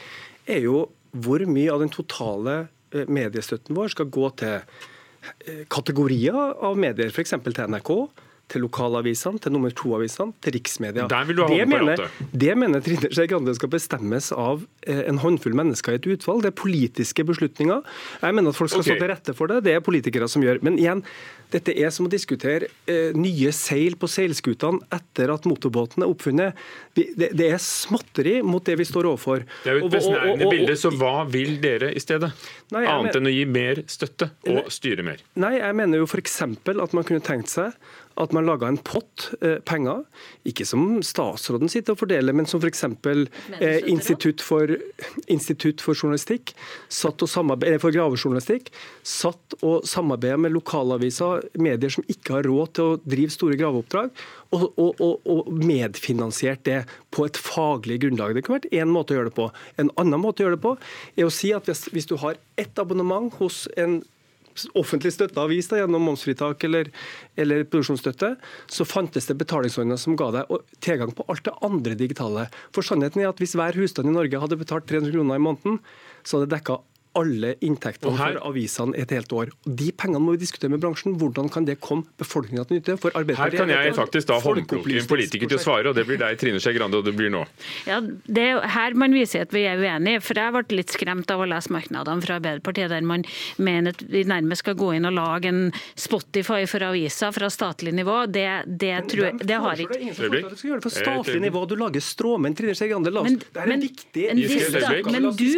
[SPEAKER 9] er jo hvor mye av den totale eh, mediestøtten vår skal gå til eh, kategorier av medier, f.eks. til NRK, til lokalavisene, til nummer to-avisene, til riksmedia.
[SPEAKER 2] Det, mener,
[SPEAKER 9] det mener Trine Skei Grande skal bestemmes av eh, en håndfull mennesker i et utvalg. Det er politiske beslutninger. Jeg mener at folk skal okay. stå til rette for det. Det er politikere som gjør. Men igjen, dette er som å diskutere eh, nye seil på seilskutene etter at motorbåten er oppfunnet. Vi, det, det, er småtteri mot det vi står overfor.
[SPEAKER 2] Det er jo et besnærende bilde, så hva vil dere i stedet? Nei, Annet enn å gi mer støtte og styre mer?
[SPEAKER 9] Nei, jeg mener jo f.eks. at man kunne tenkt seg at man laga en pott eh, penger, ikke som statsråden sitter og fordeler, men som f.eks. Eh, Institutt, for, Institutt for journalistikk, for gravejournalistikk, satt og samarbeida med lokalaviser, medier som ikke har råd til å drive store graveoppdrag, og, og, og, og medfinansiert det på et faglig grunnlag. Det kunne vært én måte å gjøre det på. En annen måte å gjøre det på er å si at hvis, hvis du har ett abonnement hos en offentlig støtta avis da, gjennom momsfritak eller, eller, produksjonsstøtte, så fantes det betalingsordninger som ga deg tilgang på alt det andre digitale. For sannheten er at Hvis hver husstand i Norge hadde betalt 300 kroner i måneden, så hadde det dekka alle inntektene her... for avisene et helt år. De pengene må vi diskutere med bransjen. Hvordan kan det komme befolkningen til nytte? For
[SPEAKER 2] her kan jeg faktisk da håndplukke en politiker til å svare, og det blir deg, Trine Skei Grande, og det blir nå.
[SPEAKER 10] Ja, Det er her man viser at vi er uenige. For jeg ble litt skremt av å lese merknadene fra Arbeiderpartiet, der man mener at vi nærmest skal gå inn og lage en Spotify for aviser fra statlig nivå. Det, det, tror jeg, det har ikke
[SPEAKER 9] Du skal gjøre det for statlig nivå. Du lager stråmenn, Trine Skei Grande. Det er en viktig
[SPEAKER 10] men, du,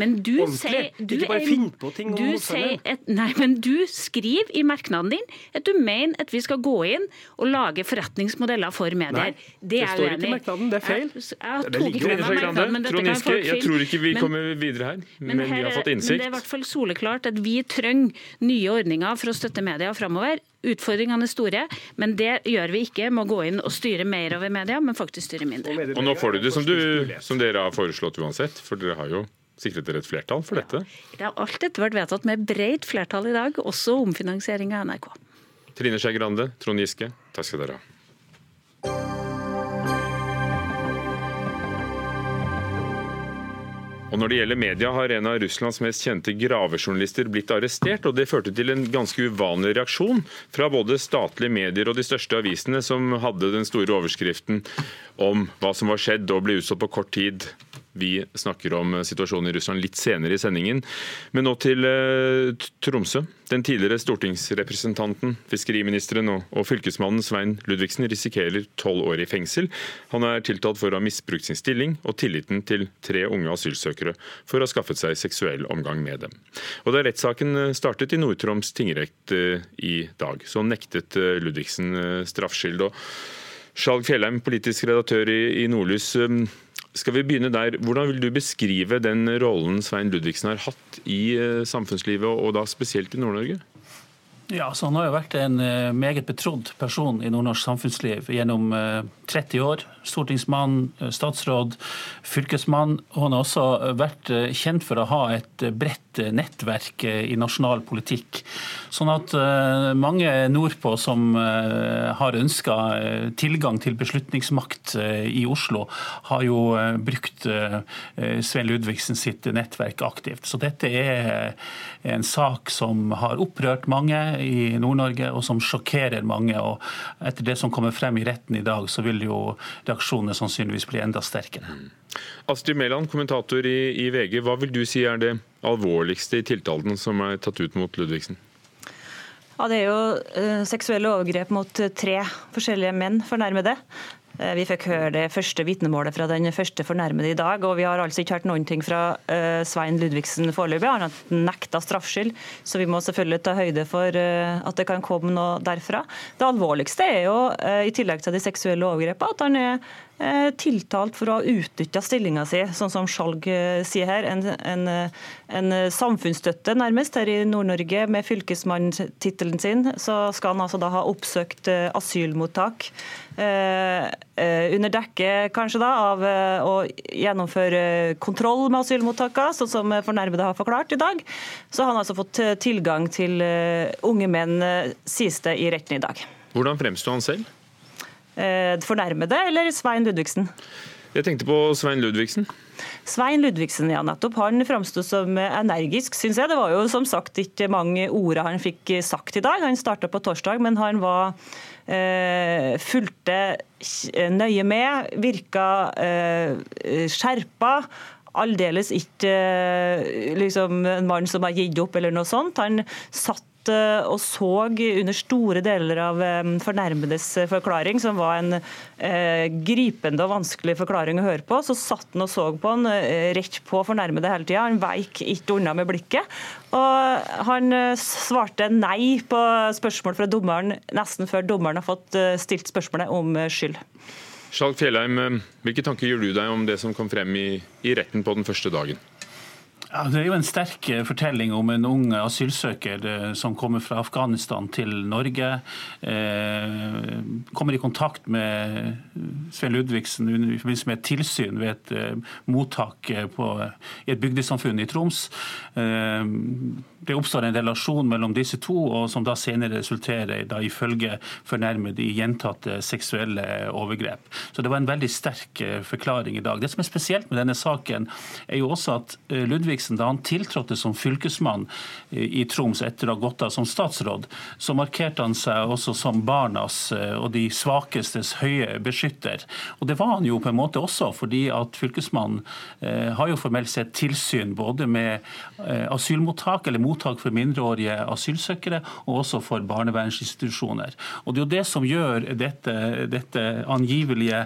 [SPEAKER 10] men du sier
[SPEAKER 9] du ikke bare finne på ting
[SPEAKER 10] om et, Nei, men du skriver i merknaden din at du mener at vi skal gå inn og lage forretningsmodeller for medier.
[SPEAKER 9] Nei, det, det står ikke i merknaden, det er feil. Jeg,
[SPEAKER 2] jeg, det ligger merknaden, Trond Giske, jeg tror ikke vi kommer videre her, men, men, vi har fått innsikt.
[SPEAKER 10] Men det er i hvert fall soleklart at vi trenger nye ordninger for å støtte media framover. Utfordringene er store, men det gjør vi ikke med å gå inn og styre mer over media, men faktisk styre mindre.
[SPEAKER 2] Og nå får du det som, du, som dere har foreslått uansett, for dere har jo Sikret dere et flertall for dette?
[SPEAKER 10] Ja, alt dette ble vedtatt med bredt flertall i dag, også omfinansiering av NRK.
[SPEAKER 2] Trine Skei Grande, Trond Giske, takk skal dere ha. Og Når det gjelder media, har en av Russlands mest kjente gravejournalister blitt arrestert. og Det førte til en ganske uvanlig reaksjon fra både statlige medier og de største avisene, som hadde den store overskriften om hva som var skjedd og ble utstått på kort tid. Vi snakker om situasjonen i Russland litt senere i sendingen. Men nå til eh, Tromsø. Den tidligere stortingsrepresentanten, fiskeriministeren og, og fylkesmannen Svein Ludvigsen risikerer tolv år i fengsel. Han er tiltalt for å ha misbrukt sin stilling og tilliten til tre unge asylsøkere for å ha skaffet seg seksuell omgang med dem. Og Da rettssaken startet i Nord-Troms tingrett eh, i dag, så nektet eh, Ludvigsen straffskyld. Skjalg Fjellheim, politisk redaktør i Nordlys. Skal vi begynne der. Hvordan vil du beskrive den rollen Svein Ludvigsen har hatt i eh, samfunnslivet, og da spesielt i Nord-Norge?
[SPEAKER 11] Ja, så Han har jo vært en eh, meget betrodd person i nordnorsk samfunnsliv gjennom 30 eh, år. Stortingsmann, statsråd, fylkesmann. Og han har også vært kjent for å ha et bredt nettverk i nasjonal politikk. Sånn at mange nordpå som har ønska tilgang til beslutningsmakt i Oslo, har jo brukt Svein Ludvigsen sitt nettverk aktivt. Så dette er en sak som har opprørt mange i Nord-Norge, og som sjokkerer mange. og Etter det som kommer frem i retten i dag, så vil jo reaksjonene sannsynligvis bli enda sterkere. Mm.
[SPEAKER 2] Astrid Mæland, kommentator i, i, VG. Hva vil du si er det alvorligste i tiltalen som er tatt ut mot Ludvigsen?
[SPEAKER 12] Ja, Det er jo uh, seksuelle overgrep mot tre forskjellige menn fornærmede. Eh, vi fikk høre det første vitnemålet fra den første fornærmede i dag. og Vi har altså ikke hørt noen ting fra uh, Svein Ludvigsen foreløpig. Han har nekta straffskyld, så vi må selvfølgelig ta høyde for uh, at det kan komme noe derfra. Det alvorligste er jo, i tillegg til de seksuelle overgrepene, at han er Eh, tiltalt for å ha utnytta stillinga si, sånn som Skjalg eh, sier her. En, en, en samfunnsstøtte nærmest her i Nord-Norge med fylkesmannstittelen sin. Så skal han altså da ha oppsøkt eh, asylmottak. Eh, under dekke kanskje da av å gjennomføre kontroll med asylmottakene, sånn som fornærmede har forklart i dag. Så har han altså fått tilgang til unge menn, sies det i retten i dag.
[SPEAKER 2] Hvordan fremsto han selv?
[SPEAKER 12] Eh, fornærmede, eller Svein Ludvigsen?
[SPEAKER 2] Jeg tenkte på Svein Ludvigsen.
[SPEAKER 12] Svein Ludvigsen, ja nettopp. Han framsto som energisk, syns jeg. Det var jo som sagt ikke mange ord han fikk sagt i dag. Han starta på torsdag, men han var eh, fulgte nøye med. Virka eh, skjerpa. Aldeles ikke eh, liksom, en mann som har gitt opp eller noe sånt. Han satt Eh, og så under store deler av eh, fornærmedes eh, forklaring, som var en gripende og vanskelig forklaring å høre på, så satt han og så på han rett på fornærmede hele tida. Han veik ikke unna med blikket. Og han svarte nei på spørsmål fra dommeren nesten før dommeren har fått stilt spørsmålet om skyld.
[SPEAKER 2] Skjalg Fjellheim, hvilke tanker gjør du deg om det som kom frem i, i retten på den første dagen?
[SPEAKER 11] Ja, det er jo en sterk eh, fortelling om en ung asylsøker eh, som kommer fra Afghanistan til Norge. Eh, kommer i kontakt med Svein Ludvigsen i forbindelse med et tilsyn ved et mottak på, i et bygdesamfunn i Troms. Det oppstår en relasjon mellom disse to, og som da senere resulterer da ifølge fornærmede i gjentatte seksuelle overgrep. Så det var en veldig sterk forklaring i dag. Det som er spesielt med denne saken, er jo også at Ludvigsen Henriksen, da han tiltrådte som fylkesmann i Troms etter å ha gått av som statsråd, så markerte han seg også som barnas eh, og de svakestes høye beskytter. Og det var han jo på en måte også, fordi at fylkesmannen eh, har jo formelt sett tilsyn både med eh, asylmottak eller mottak for mindreårige asylsøkere, og også for barnevernsinstitusjoner. Og Det er jo det som gjør dette, dette angivelige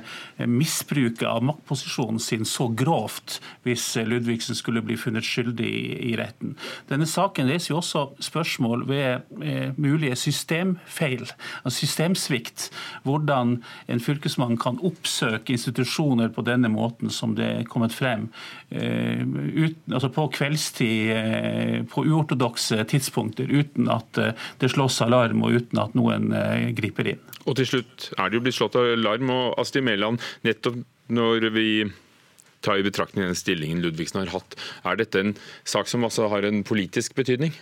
[SPEAKER 11] misbruket av maktposisjonen sin så grovt, hvis Ludvigsen skulle bli funnet skyldig i retten. Denne saken reiser jo også spørsmål ved eh, mulige systemfeil, altså systemsvikt. Hvordan en fylkesmann kan oppsøke institusjoner på denne måten som det er kommet frem. Eh, uten, altså på kveldstid, eh, på uortodokse tidspunkter, uten at det slås alarm og uten at noen griper inn.
[SPEAKER 2] Og til slutt er det jo blitt slått alarm, og Asti Mæland, nettopp når vi ta i betraktning den stillingen Ludvigsen har hatt. Er dette en sak som altså har en politisk betydning?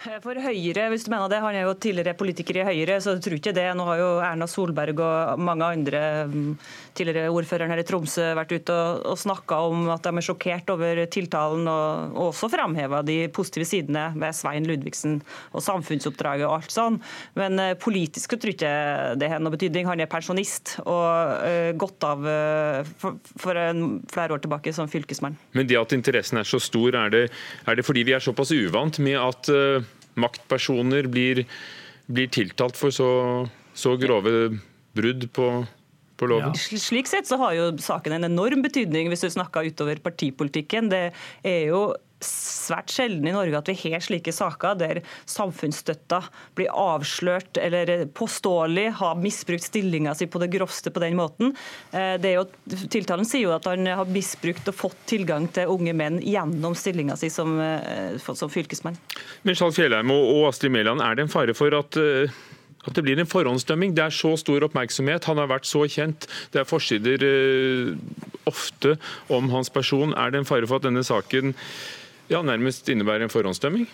[SPEAKER 12] For Høyre, hvis du mener det, Han er jo tidligere politiker i Høyre, så jeg tror ikke det. Nå har jo Erna Solberg og mange andre mm, tidligere ordføreren her i Tromsø vært ute og, og snakka om at de er sjokkert over tiltalen, og, og også framheva de positive sidene ved Svein Ludvigsen og samfunnsoppdraget og alt sånn. Men uh, politisk tror jeg ikke det har noe betydning. Han er pensjonist og uh, gått av uh, for, for en, flere år tilbake som fylkesmann.
[SPEAKER 2] Men det at interessen er så stor, er det, er det fordi vi er såpass uvant med at maktpersoner blir, blir tiltalt for så, så grove brudd på på loven.
[SPEAKER 12] Ja. Slik sett så har jo saken en enorm betydning hvis du snakker utover partipolitikken. Det er jo svært sjelden i Norge at vi har slike saker der samfunnsstøtta blir avslørt eller påståelig har misbrukt stillinga si på det grovste på den måten. Eh, jo, tiltalen sier jo at han har misbrukt og fått tilgang til unge menn gjennom stillinga si som, eh, som fylkesmann.
[SPEAKER 2] Men Charles Fjellheim og Astrid Mæland, er det en fare for at eh, at det blir en forhåndsdømming. Det er så stor oppmerksomhet, han har vært så kjent. Det er forsider eh, ofte om hans person. Er det en fare for at denne saken ja, nærmest innebærer en forhåndsdømming?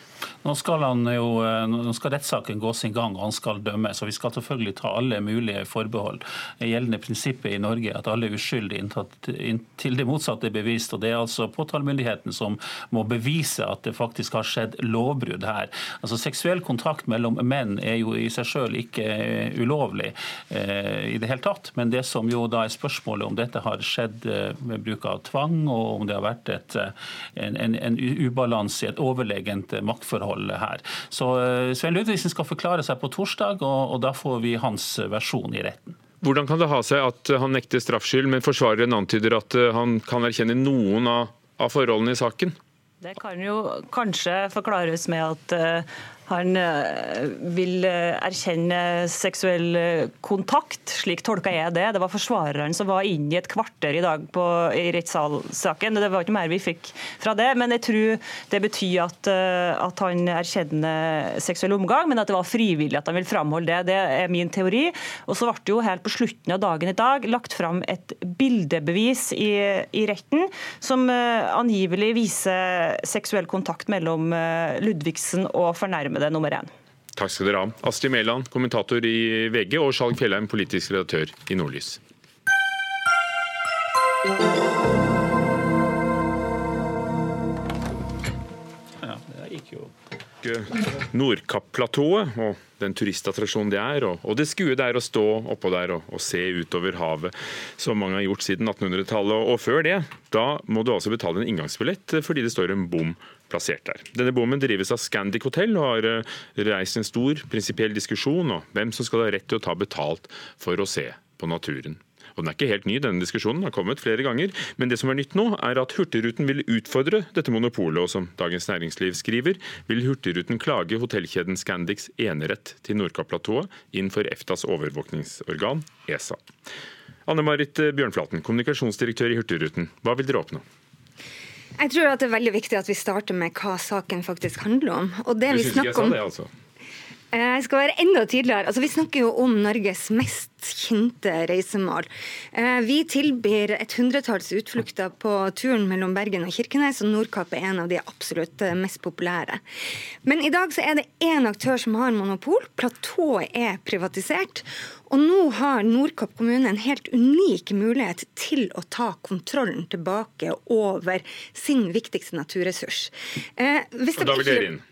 [SPEAKER 11] Nå skal, eh, skal rettssaken gå sin gang, og han skal dømmes. og Vi skal selvfølgelig ta alle mulige forbehold. Det gjeldende prinsippet i Norge er at alle er uskyldige inntil det motsatte er bevist. og Det er altså påtalemyndigheten som må bevise at det faktisk har skjedd lovbrudd her. Altså Seksuell kontakt mellom menn er jo i seg selv ikke eh, ulovlig eh, i det hele tatt. Men det som jo da er spørsmålet om dette har skjedd eh, med bruk av tvang, og om det har vært et, en, en, en ubalanse i et overlegent maktforhold her. Så eh, Svein Ludvigsen skal forklare seg på torsdag, og, og da får vi hans versjon i retten.
[SPEAKER 2] Hvordan kan det ha seg at han nekter straffskyld, men forsvareren antyder at eh, han kan erkjenne noen av, av forholdene i saken?
[SPEAKER 12] Det kan jo kanskje forklares med at uh, han eh, vil eh, erkjenne seksuell eh, kontakt, slik tolka jeg det. Det var forsvareren som var inne i et kvarter i dag på, i rettssalsaken. Det var ikke mer vi fikk fra det, men jeg tror det betyr at, at, han erkjenner seksuell omgang, men at det var frivillig at han vil framholde det. Det er min teori. Og så ble det jo helt på slutten av dagen i dag lagt fram et bildebevis i, i retten som angivelig viser seksuell kontakt mellom Ludvigsen og fornærmede med det nummer én.
[SPEAKER 2] Takk skal dere ha. Astrid Mæland, kommentator i VG, og Skjalg Fjellheim, politisk redaktør i Nordlys. Nordkapp-platået og den turistattraksjonen det er, og, det skue det er å stå oppå der og, og, se utover havet, som mange har gjort siden 1800-tallet. Og før det, da må du altså betale en inngangsbillett fordi det står en bom plassert der. Denne bommen drives av Scandic Hotel og har eh, reist en stor prinsipiell diskusjon om hvem som skal ha rett til å ta betalt for å se på naturen. Og Den er ikke helt ny, denne diskusjonen har kommet flere ganger. Men det som er nytt nå, er at Hurtigruten vil utfordre dette monopolet. Og som Dagens Næringsliv skriver, vil Hurtigruten klage hotellkjeden Scandics enerett til Nordkapp-platået innenfor EFTAs overvåkningsorgan, ESA. Anne Marit Bjørnflaten, kommunikasjonsdirektør i Hurtigruten. Hva vil dere oppnå?
[SPEAKER 13] Jeg tror at det er veldig viktig at vi starter med hva saken faktisk handler om.
[SPEAKER 2] Og det du syns ikke jeg sa Det, altså?
[SPEAKER 13] Eh, jeg skal være enda tydeligere. Altså, vi snakker jo om Norges mest kjente reisemål. Eh, vi tilbyr et hundretalls utflukter på turen mellom Bergen og Kirkenes, og Nordkapp er en av de absolutt eh, mest populære. Men i dag så er det én aktør som har monopol. Platået er privatisert. Og nå har Nordkapp kommune en helt unik mulighet til å ta kontrollen tilbake over sin viktigste naturressurs.
[SPEAKER 2] Eh, og da vil dere inn?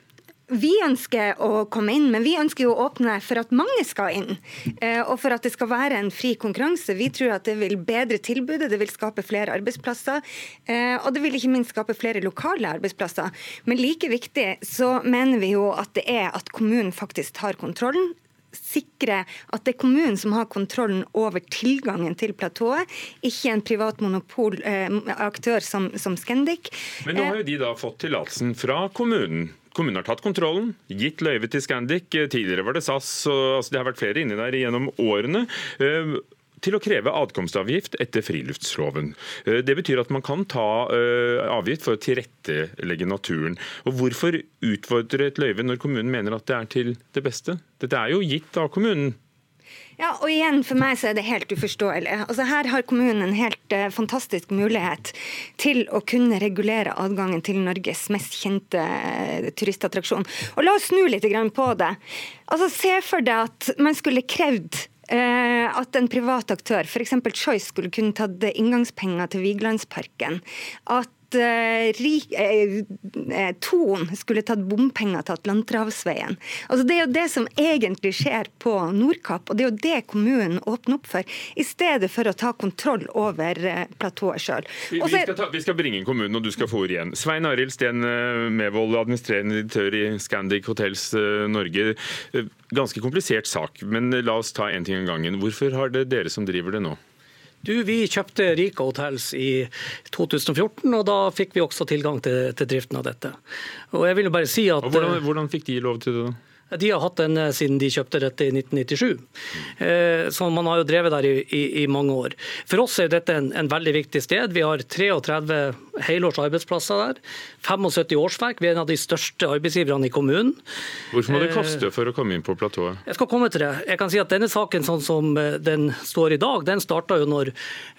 [SPEAKER 13] Vi ønsker å komme inn, men vi ønsker å åpne for at mange skal inn. Eh, og for at det skal være en fri konkurranse. Vi tror at det vil bedre tilbudet, det vil skape flere arbeidsplasser. Eh, og det vil ikke minst skape flere lokale arbeidsplasser. Men like viktig så mener vi jo at det er at kommunen faktisk tar kontrollen sikre at det er kommunen som har kontrollen over tilgangen til platået, ikke en privat monopolaktør eh, som, som Scandic.
[SPEAKER 2] Men nå har jo de da fått tillatelsen fra kommunen. Kommunen har tatt kontrollen, gitt løyve til Scandic. Tidligere var det SAS. og altså, Det har vært flere inni der gjennom årene. Til å kreve adkomstavgift etter friluftsloven. Eh, det betyr at man kan ta eh, avgift for å tilrettelegge naturen. Og Hvorfor utfordre et løyve når kommunen mener at det er til det beste? Dette er jo gitt av kommunen.
[SPEAKER 13] Ja, og igjen For meg så er det helt uforståelig. Altså Her har kommunen en helt uh, fantastisk mulighet til å kunne regulere adgangen til Norges mest kjente uh, turistattraksjon. Og La oss snu litt på det. Altså Se for deg at man skulle krevd at en privat aktør, f.eks. Choice, skulle kunne tatt inngangspenger til Vigelandsparken. At uh, Thon skulle tatt bompenger til Atlanterhavsveien. Altså, det er jo det som egentlig skjer på Nordkapp, og det er jo det kommunen åpner opp for, i stedet for å ta kontroll over platået sjøl.
[SPEAKER 2] Vi, vi, vi, skal bringe inn kommunen, og du skal få ordet igjen. Svein Arild Steen Mevold, administrerende direktør i Scandic Hotels Norge. Ganske komplisert sak, men la oss ta én ting av gangen. Hvorfor har det dere som driver det nå?
[SPEAKER 14] Du, Vi kjøpte Rica Hotels i 2014, og da fikk vi også tilgang til, til driften av dette. Og jeg vil jo bare si at...
[SPEAKER 2] Hvordan, hvordan fikk de lov til det? da?
[SPEAKER 14] De har hatt den siden de kjøpte dette i 1997. Eh, så man har jo drevet der i, i, i mange år. For oss er dette en, en, veldig viktig sted. Vi har 33 helårs arbeidsplasser der. 75 årsverk. Vi er en av de største arbeidsgiverne i kommunen.
[SPEAKER 2] Hvorfor må det koste for å komme inn på platået?
[SPEAKER 14] Jeg skal komme til det. Jeg kan si at Denne saken sånn som eh, den står i dag, den starta jo når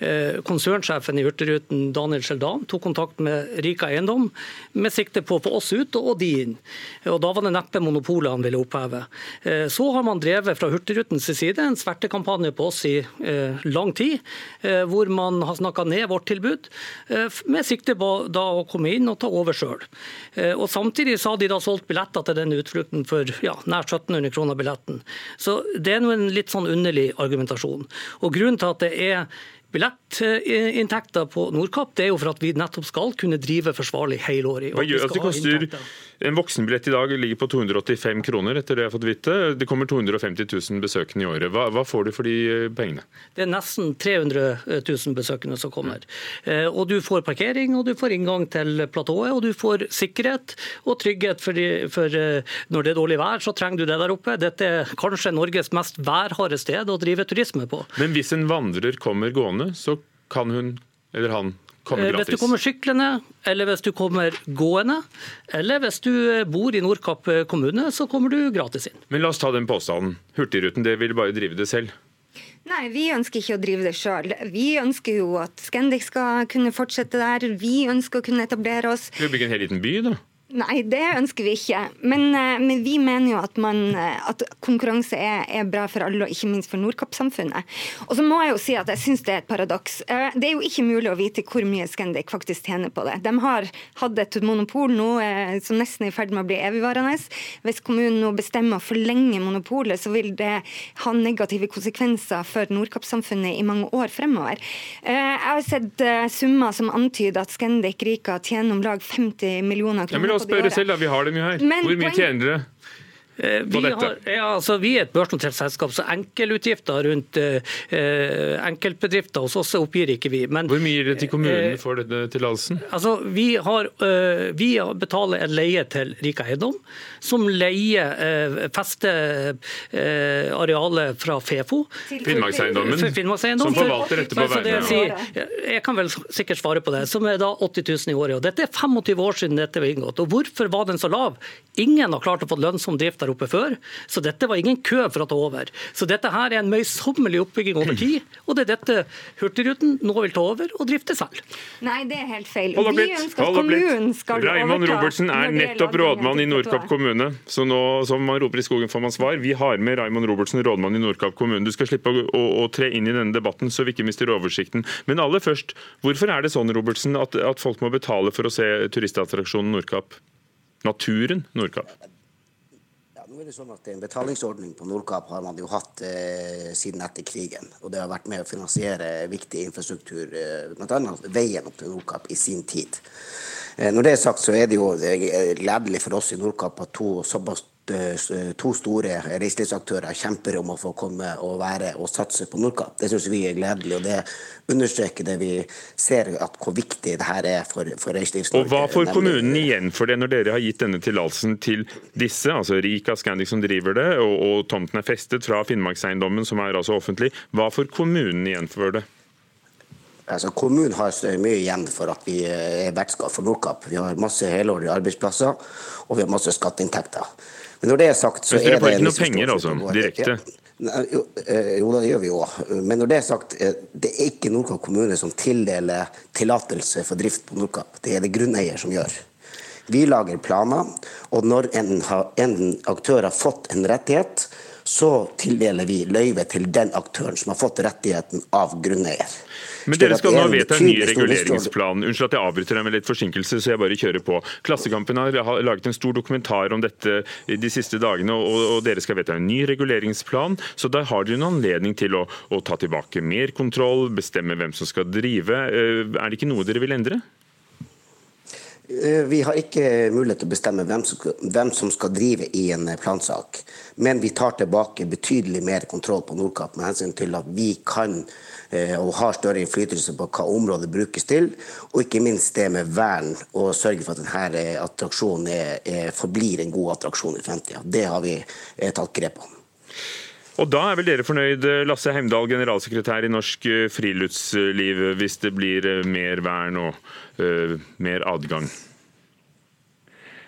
[SPEAKER 14] eh, konsernsjefen i Hurtigruten, Daniel Skjeldan, tok kontakt med Rika Eiendom med sikte på å få oss ut og de inn. Og Da var det neppe monopolet han ville oppheve. Eh, så har man drevet fra Hurtigrutens side en svertekampanje på oss i eh, lang tid, eh, hvor man har snakka ned vårt tilbud, med sikte på å komme inn og ta over sjøl. Samtidig har de da solgt billetter til denne utflukten for ja, nær 1700 kroner billetten. Så det er nå en litt sånn underlig argumentasjon. Og Grunnen til at det er billettinntekter på Nordkapp, det er jo for at vi nettopp skal kunne drive forsvarlig helårig.
[SPEAKER 2] Hva gjør at det koster En voksenbillett i dag ligger på 285 kroner, etter det jeg har fått vite. Det kommer 250 000 besøkende i året. Hva, hva får du for de eh, pengene?
[SPEAKER 14] Det er nesten 300 000 besøkende som kommer. Mm. Og Du får parkering, og du får inngang til platået, og du får sikkerhet og trygghet. For, de, for eh, når det er dårlig vær, så trenger du det der oppe. Dette er kanskje Norges mest værharde sted å drive turisme på.
[SPEAKER 2] Men hvis en vandrer kommer gående så kan hun eller han komme gratis.
[SPEAKER 14] Eh, hvis du kommer syklende, eller hvis du kommer gående, eller hvis du eh, bor i Nordkapp eh, kommune, så kommer du gratis inn.
[SPEAKER 2] Men la oss ta den påstanden. Hurtigruten det vil bare drive det selv.
[SPEAKER 13] Nei, vi ønsker ikke å drive det sjøl. Vi ønsker jo at Scandic skal kunne fortsette der. Vi ønsker å kunne etablere oss.
[SPEAKER 2] Vi bygge en hel liten by, da?
[SPEAKER 13] Nei, det ønsker vi ikke. Men, eh, men vi mener jo at, man, eh, at konkurranse er, er, bra for alle, og ikke minst for Nordkapp-samfunnet. Og så må jeg jo si at jeg syns det er et paradoks. Eh, det er jo ikke mulig å vite hvor mye Scandic faktisk tjener på det. De har hatt et monopol nå som nesten er i ferd med å bli evigvarende. Hvis kommunen nå bestemmer å forlenge monopolet, så vil det ha negative konsekvenser for Nordkapp-samfunnet i mange år fremover. Jeg har sett summer som antyder at Scandic Rika tjener om lag 50 millioner kroner
[SPEAKER 2] å spørre selv, da. Vi har dem jo her. Men Hvor mye tjener dere?
[SPEAKER 14] Eh, vi, har, ja, altså, vi, er et børsnotert selskap, så enkelutgifter rundt eh, enkeltbedrifter hos oss oppgir ikke vi. Men,
[SPEAKER 2] Hvor mye gir det til kommunen eh, for denne tillatelsen?
[SPEAKER 14] Altså, vi, har, eh, vi betaler en leie til Rika Eiendom, som leier eh, festearealet eh, fra Fefo.
[SPEAKER 2] Finnmarkseiendommen,
[SPEAKER 14] som
[SPEAKER 2] forvalter dette på vegne av
[SPEAKER 14] jeg, jeg kan vel sikkert svare på det, som er da 80 000 i året. og Dette er 25 år siden dette ble inngått. Og Hvorfor var den så lav? Ingen har klart å få lønnsom drift der oppe før. Så dette var ingen kø for å ta over. Så dette her er en møysommelig oppbygging over tid, og det er dette Hurtigruten nå vil ta over og drifte selv.
[SPEAKER 13] Nei, det er helt feil.
[SPEAKER 2] Hold opp litt. Hold opp litt. Raymond Robertsen er nettopp rådmann i Nordkapp kommune, så nå som man roper i skogen får man svar. Vi har med Raymond Robertsen, rådmann i Nordkapp kommune. Du skal slippe å, å, å, tre inn i denne debatten, så vi ikke mister oversikten. Men aller først, hvorfor er det sånn Robertsen, at, at folk må betale for å se turistattraksjonen Nordkapp? Naturen Nordkapp?
[SPEAKER 15] Nå er det sånn at En betalingsordning på Nordkapp har man jo hatt eh, siden etter krigen. og Det har vært med å finansiere viktig infrastruktur, eh, bl.a. veien opp til Nordkapp, i sin tid. Eh, når det er sagt, så er det jo eh, gledelig for oss i Nordkapp at to såpass to store reiselivsaktører kjemper om å få komme og være og satse på Nordkapp. Det syns vi er gledelig, og det understreker det vi ser at hvor viktig det her er for, for Reiselivs-Norge.
[SPEAKER 2] Og Hva får kommunen igjen for det når dere har gitt denne tillatelsen til disse, altså Rika Scandic som driver det, og, og tomten er festet fra Finnmarkseiendommen som er altså offentlig. Hva får kommunen igjen for det?
[SPEAKER 15] Altså, kommunen har mye igjen for at vi er vertskap for Nordkapp. Vi har masse helårige arbeidsplasser og vi har masse skatteinntekter. Men når det er sagt, så
[SPEAKER 2] er det
[SPEAKER 15] Dere
[SPEAKER 2] får ikke noe penger, altså, direkte?
[SPEAKER 15] Jo, jo, det gjør vi jo. Men når det er sagt, det er ikke Nordkapp kommune som tildeler tillatelse for drift på Nordkapp. Det er det grunneier som gjør. Vi lager planer, og når en, en aktør har fått en rettighet, så tildeler vi løyve til den aktøren som har fått rettigheten av grunneier.
[SPEAKER 2] Men dere skal nå vedta en ny reguleringsplan. Unnskyld at jeg avbryter deg med litt forsinkelse, så jeg bare kjører på. Klassekampen har laget en stor dokumentar om dette de siste dagene, og, dere skal vedta en ny reguleringsplan. Så da har dere en anledning til å, å ta tilbake mer kontroll, bestemme hvem som skal drive. Eh, er det ikke noe dere vil endre?
[SPEAKER 15] Eh, vi har ikke mulighet til å bestemme hvem som, skal, hvem som, skal, drive i en plansak. Men vi tar tilbake betydelig mer kontroll på Nordkapp med hensyn til at vi kan Eh, og har større innflytelse på hva området brukes til. Og ikke minst det med vern, og sørge for at denne eh, attraksjonen er, er, forblir en god attraksjon i fremtida. Det har vi eh, tatt grep om.
[SPEAKER 2] Og Da er vel dere fornøyd, Lasse Heimdal, generalsekretær i Norsk Friluftsliv, hvis det blir mer vern og uh, mer adgang?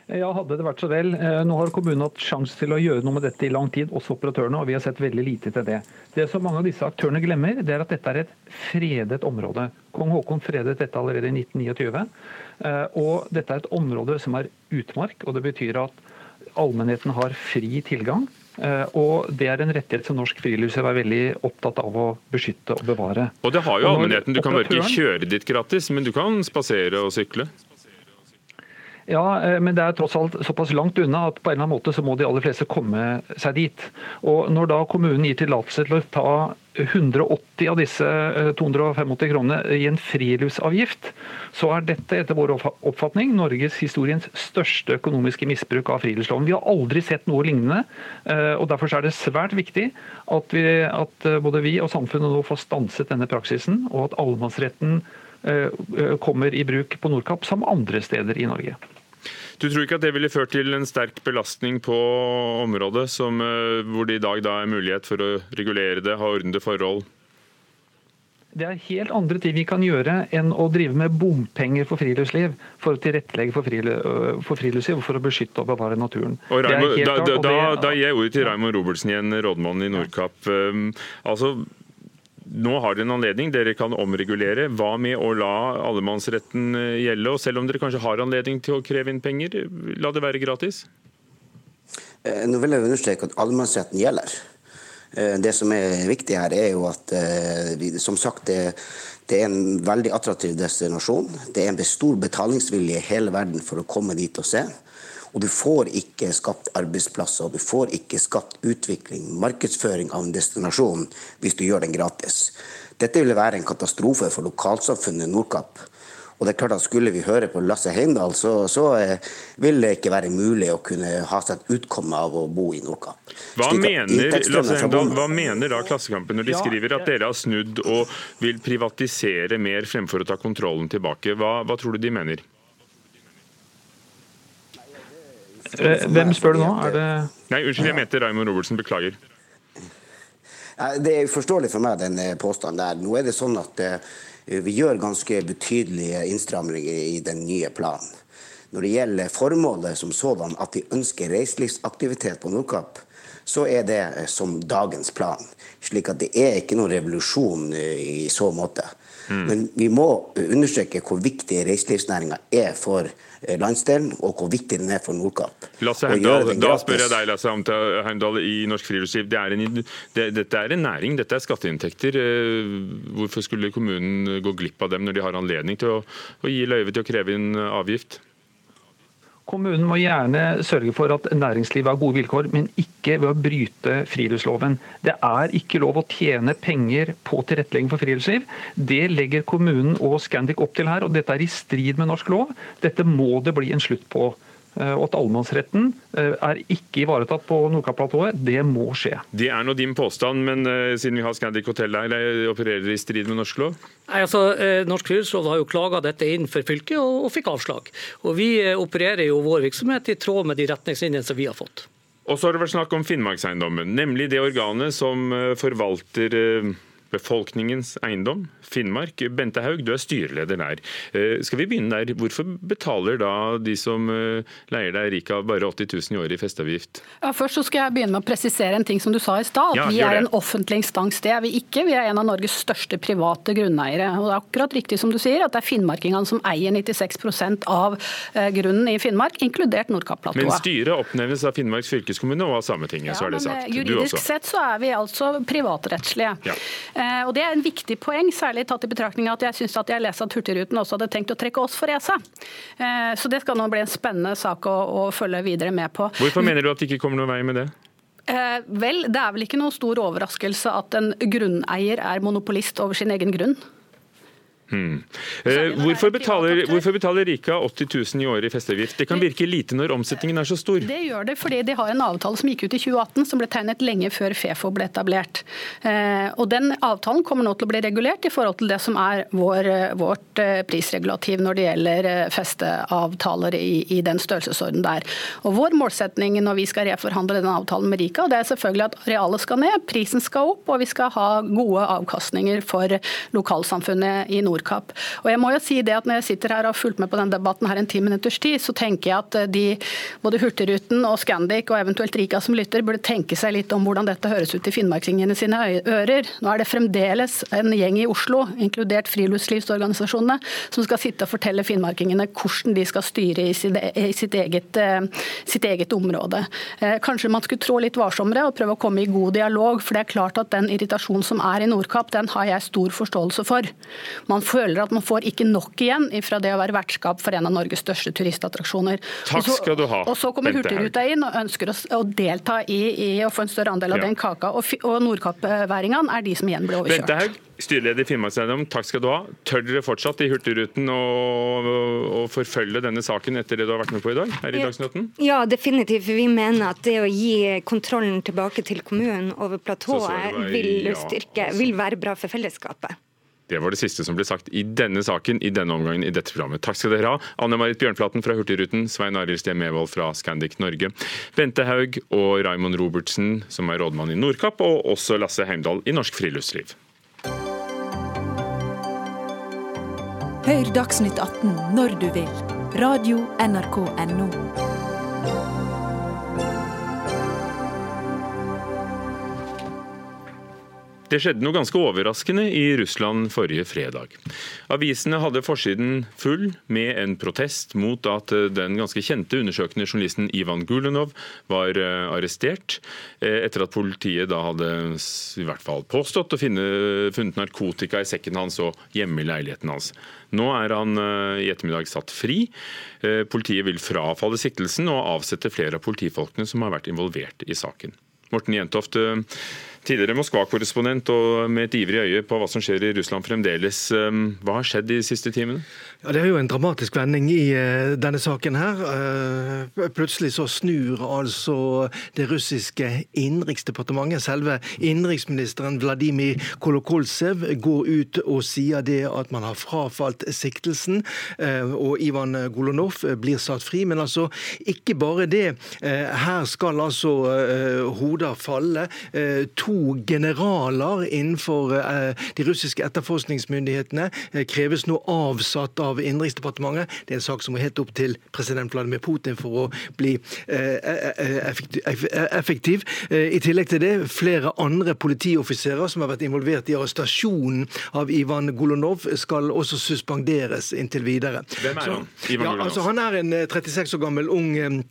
[SPEAKER 16] Ja, hadde det vært så vel. Eh, nå har kommunen hatt sjanse til å gjøre noe med dette i lang tid, også operatørene, og vi har sett veldig lite til det. Det som mange av disse aktørene glemmer, det er at dette er et fredet område. Kong Haakon fredet dette allerede i 1929. Eh, og dette er et område som er utmark, og det betyr at allmennheten har fri tilgang. Eh, og Det er en rettighet som Norsk Friluftsliv er veldig opptatt av å beskytte og bevare.
[SPEAKER 2] Og det har jo allmennheten. Du kan ikke kjøre dit gratis, men du kan spasere og sykle?
[SPEAKER 16] Ja, eh, men det er tross alt såpass langt unna at på en eller annen måte så må de aller fleste komme seg dit. Og Når da kommunen gir tillatelse til å ta 180 av disse 285 eh, kronene i en friluftsavgift, så er dette etter vår oppfatning Norges historiens største økonomiske misbruk av friluftsloven. Vi har aldri sett noe lignende. Eh, og Derfor er det svært viktig at, vi, at både vi og samfunnet nå får stanset denne praksisen, og at allemannsretten kommer i bruk på Nordkapp som andre steder i Norge.
[SPEAKER 2] Du tror ikke at det ville ført til en sterk belastning på området, som, eh, hvor det i dag da er mulighet for å regulere det, ha ordnede forhold?
[SPEAKER 16] Det er helt andre ting vi kan gjøre enn å drive med bompenger for friluftsliv. For å tilrettelegge for, øh, friluftsliv og for å beskytte og bevare naturen.
[SPEAKER 2] Og Raimond, da, da, da, da, gir jeg ordet til Raymond Robertsen igjen, rådmann i Nordkapp. Um, altså, nå har dere en anledning, dere kan omregulere. Hva med å la allemannsretten eh, gjelde? Og selv om dere kanskje har anledning til å kreve inn penger, la det være gratis?
[SPEAKER 15] Eh, nå vil jeg understreke at allemannsretten gjelder. Eh, det som er viktig her, er jo at som sagt, det, det er en veldig attraktiv destinasjon. Det er en stor betalingsvilje i hele verden for å komme dit og se. Og du får ikke skapt arbeidsplasser, og du får ikke skapt utvikling, markedsføring av en destinasjon, hvis du gjør den gratis. Dette ville være en katastrofe for lokalsamfunnet Nordkapp. Og det er klart at Skulle vi høre på Lasse Heimdal, så, så eh, vil det ikke være mulig å kunne ha seg et utkomme av å bo i Nordkapp.
[SPEAKER 2] Hva hva mener da Klassekampen når de skriver at dere har snudd og vil privatisere mer fremfor å ta kontrollen tilbake? Hva, hva tror du de mener?
[SPEAKER 16] Eh, hvem spør du nå? Er det
[SPEAKER 2] Nei, Unnskyld, jeg mente Raymond Robertsen. Beklager.
[SPEAKER 15] Det er uforståelig for meg, den eh, påstanden der. Nå er det sånn at eh, vi gjør ganske betydelige innstramninger i den nye planen. Når det gjelder formålet som sådan, at de ønsker reiselivsaktivitet på Nordkapp, så er det som dagens plan. Slik at det er ikke noen revolusjon i så måte. Mm. Men vi må understreke hvor viktig reiselivsnæringa er for Eh, landsdelen, og hvor viktig den er for Nordkapp.
[SPEAKER 2] Lasse Heimdal, da spør jeg deg Lasse Heimdal, i Norsk Friluftsliv. Det er en, det, dette er en næring, dette er skatteinntekter. Eh, hvorfor skulle kommunen gå glipp av dem når de har anledning til å, å gi løyve til å kreve inn avgift?
[SPEAKER 16] Kommunen må gjerne sørge for at næringslivet har gode vilkår, men ikke ved å bryte friluftsloven. Det er ikke lov å tjene penger på tilrettelegging for friluftsliv. Det legger kommunen og Scandic opp til her, og dette er i strid med norsk lov. Dette må det bli en slutt på. Eh, og at allemannsretten eh, er ikke ivaretatt på Nordkapp-platået, det må skje.
[SPEAKER 2] Det er nå din påstand, men uh, siden vi har Scandic Hotel her, opererer i strid med norsk lov?
[SPEAKER 14] Nei, altså, Norsk friluftsråd har jo klaga dette inn for fylket og, og, fikk avslag. Og Vi opererer jo vår virksomhet i tråd med de retningslinjene som vi har fått.
[SPEAKER 2] Og så har det vært snakk om Finnmarkseiendommen, nemlig det organet som forvalter befolkningens eiendom, Finnmark. Bente Haug, du er styreleder der. Eh, skal vi begynne der? Hvorfor betaler da de som eh, leier deg av bare 80 000 i året i festeavgift?
[SPEAKER 17] Ja, først så skal jeg begynne med å presisere en ting som du sa i stad.
[SPEAKER 2] Ja,
[SPEAKER 17] vi er en offentlig instans. Det er vi ikke. Vi er en av Norges største private grunneiere. Og det er akkurat riktig som du sier, at det er finnmarkingene som eier 96 av eh, grunnen i Finnmark, inkludert
[SPEAKER 2] Men
[SPEAKER 17] Nordkapp-platået.
[SPEAKER 2] styret oppnevnes av Finnmarks fylkeskommune og av Sametinget, så er det sagt.
[SPEAKER 17] Juridisk sett så er vi altså privatrettslige.
[SPEAKER 2] Ja.
[SPEAKER 17] Eh, og Det er en viktig poeng, særlig tatt i betraktning at jeg syns at jeg leste at Hurtigruten også hadde tenkt å trekke oss for ESA. Eh, så det skal nå bli en spennende sak å, å følge videre med på.
[SPEAKER 2] Hvorfor mener du at det ikke kommer noen vei med det?
[SPEAKER 17] Eh, vel, det er vel ikke noen stor overraskelse at en grunneier er monopolist over sin egen grunn.
[SPEAKER 2] Hmm. Eh, hvorfor, betaler, hvorfor betaler Rika 80 000 i året i festeavgift? Det kan virke lite når omsetningen er så stor.
[SPEAKER 17] Det gjør det fordi de har en avtale som gikk ut i 2018, som ble tegnet lenge før Fefo ble etablert. Eh, og Den avtalen kommer nå til å bli regulert i forhold til det som er vår, eh, vårt eh, prisregulativ når det gjelder eh, festeavtaler i, i den størrelsesorden der. Og Vår målsetning når vi skal reforhandle denne avtalen med Rika, det er selvfølgelig at arealet skal ned, prisen skal opp, og vi skal ha gode avkastninger for lokalsamfunnet i Nordkapp. Og jeg må jo si det at Når jeg sitter her og har fulgt med på denne debatten her en ti minutters tid, så tenker jeg at de, både Hurtigruten og Scandic og eventuelt Rika som lytter, burde tenke seg litt om hvordan dette høres ut i finnmarksingene sine ører. Nå er det fremdeles en gjeng i Oslo, inkludert friluftslivsorganisasjonene, som skal sitte og fortelle finnmarkingene hvordan de skal styre i sitt, i sitt, eget, eh, sitt eget område. Eh, Kanskje man skulle trå litt varsommere og prøve å komme i god dialog, for det er klart at den irritasjonen som er i Nordkapp, den har jeg stor forståelse for. Man føler at man får ikke nok igjen fra det å være vertskap for en av Norges største turistattraksjoner.
[SPEAKER 2] Takk skal du ha,
[SPEAKER 17] Og så kommer
[SPEAKER 2] Bente
[SPEAKER 17] Hurtigruta inn og ønsker å, å delta i, i å få en større andel av
[SPEAKER 2] Ja.
[SPEAKER 17] den kaka. Og, og Nordkapp-væringene er de som igjen blir
[SPEAKER 2] Bente
[SPEAKER 17] overkjørt.
[SPEAKER 2] Haug, styreleder i Finnmarkseiendom, takk skal du ha. Tør dere fortsatt i Hurtigruten å, å forfølge denne saken etter det du har vært med på i dag, her i Dagsnytten?
[SPEAKER 13] Ja, definitivt. For vi mener at det å gi kontrollen tilbake til kommunen over platået vil
[SPEAKER 2] ja,
[SPEAKER 13] styrke, vil være bra for fellesskapet.
[SPEAKER 2] Det var det siste som ble sagt i denne saken i denne omgangen i dette programmet. Takk skal dere ha. Anne Marit Bjørnflaten fra Hurtigruten, Svein Arild Steen Mevold fra Scandic Norge, Bente Haug og Raymond Robertsen, som er rådmann i Nordkapp, og også Lasse Heimdal i Norsk Friluftsliv.
[SPEAKER 8] Hør Dagsnytt 18 når du vil. Radio NRK Radio.nrk.no.
[SPEAKER 2] Det skjedde noe ganske overraskende i Russland forrige fredag. Avisene hadde forsiden full med en protest mot at eh, den ganske kjente undersøkende journalisten Ivan Gulunov var eh, arrestert, eh, etter at politiet da hadde i hvert fall påstått å finne, funnet narkotika i sekken hans og hjemme i leiligheten hans. Nå er han i ettermiddag satt fri. Politiet vil frafalle siktelsen og avsette flere av politifolkene som har vært involvert i saken. Morten Jentoft, tidligere Moskva-korrespondent og med et ivrig øye på hva som skjer i Russland fremdeles. eh, Hva har skjedd de siste timene?
[SPEAKER 18] Ja, Det er jo en dramatisk vending i eh, denne saken her. Eh, plutselig så snur altså det russiske innenriksdepartementet, selve innenriksministeren Vladimir Kolokolsev, går ut og sier det at man har frafalt siktelsen, eh, og Ivan Golunov blir satt fri. Men altså, ikke bare det. Her skal altså hoder falle. Eh, to generaler innenfor eh, de russiske etterforskningsmyndighetene eh, kreves nå avsatt av Innenriksdepartementet. Det er en sak som må helt opp til president Vladimir Putin for å bli eh, effektiv. I tillegg til det flere andre politioffiserer som har vært involvert i arrestasjonen av Ivan Golunov, skal også suspenderes inntil videre.
[SPEAKER 2] Hvem er han, Ivan
[SPEAKER 18] ja, altså, han er en eh, 36 år gammel ung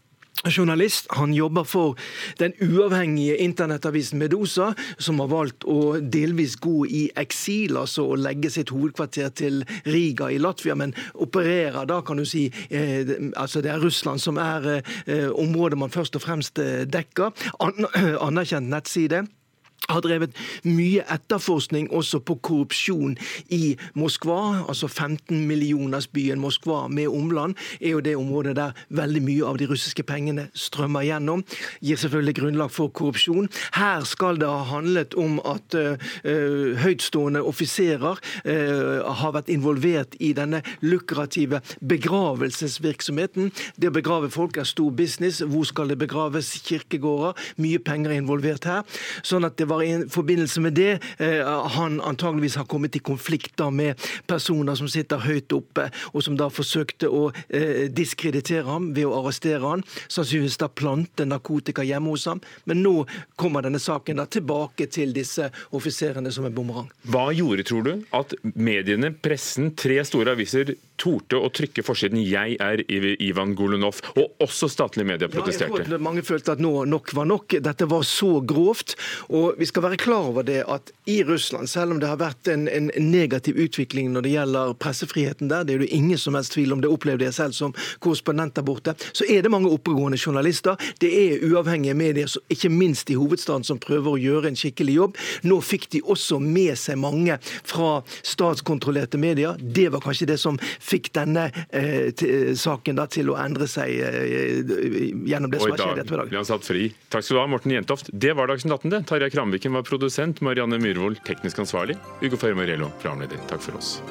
[SPEAKER 18] Journalist. Han jobber for den uavhengige internettavisen Medusa, som har valgt å delvis gå i eksil, altså å legge sitt hovedkvarter til Riga i Latvia, men opererer da, kan du si eh, altså Det er Russland som er eh, området man først og fremst eh, dekker. An anerkjent nettside har drevet mye etterforskning også på korrupsjon i Moskva. Altså 15-millionersbyen Moskva med omland er jo det området der veldig mye av de russiske pengene strømmer gjennom. Gir selvfølgelig grunnlag for korrupsjon. Her skal det ha handlet om at uh, høytstående offiserer uh, har vært involvert i denne lukrative begravelsesvirksomheten. Det å begrave folk er stor business. Hvor skal det begraves? Kirkegårder. Mye penger er involvert her. Sånn at det det var i forbindelse med det han antageligvis har kommet i konflikt med personer som sitter høyt oppe, og som da forsøkte å diskreditere ham ved å arrestere ham. Sannsynligvis da plante narkotika hjemme hos ham. Men nå kommer denne saken da tilbake til disse offiserene som en bumerang.
[SPEAKER 2] Hva gjorde, tror du, at mediene, pressen, tre store aviser torde å trykke forsiden 'Jeg er Ivan Golunov', og også statlige medier protesterte?
[SPEAKER 18] Ja, jeg tror at mange følte at nå nok var nok. Dette var så grovt. Og vi skal være klar over det at i Russland, selv om det har vært en, en negativ utvikling når det gjelder pressefriheten der, det er det ingen som helst tvil om, det opplevde jeg selv som korrespondent der borte, så er det mange oppegående journalister. Det er uavhengige medier, ikke minst i hovedstaden, som prøver å gjøre en skikkelig jobb. Nå fikk de også med seg mange fra statskontrollerte medier. Det var kanskje det som fikk denne eh, saken da, til å endre seg eh, gjennom det som har skjedd i dag
[SPEAKER 2] Ble han satt fri. Takk skal du ha, Morten Jentoft. Det var Dagsnytt 18, det. Tarjei Kramviken var produsent, Marianne Myhrvold teknisk ansvarlig, Ugo Fermarello programleder. Takk for oss.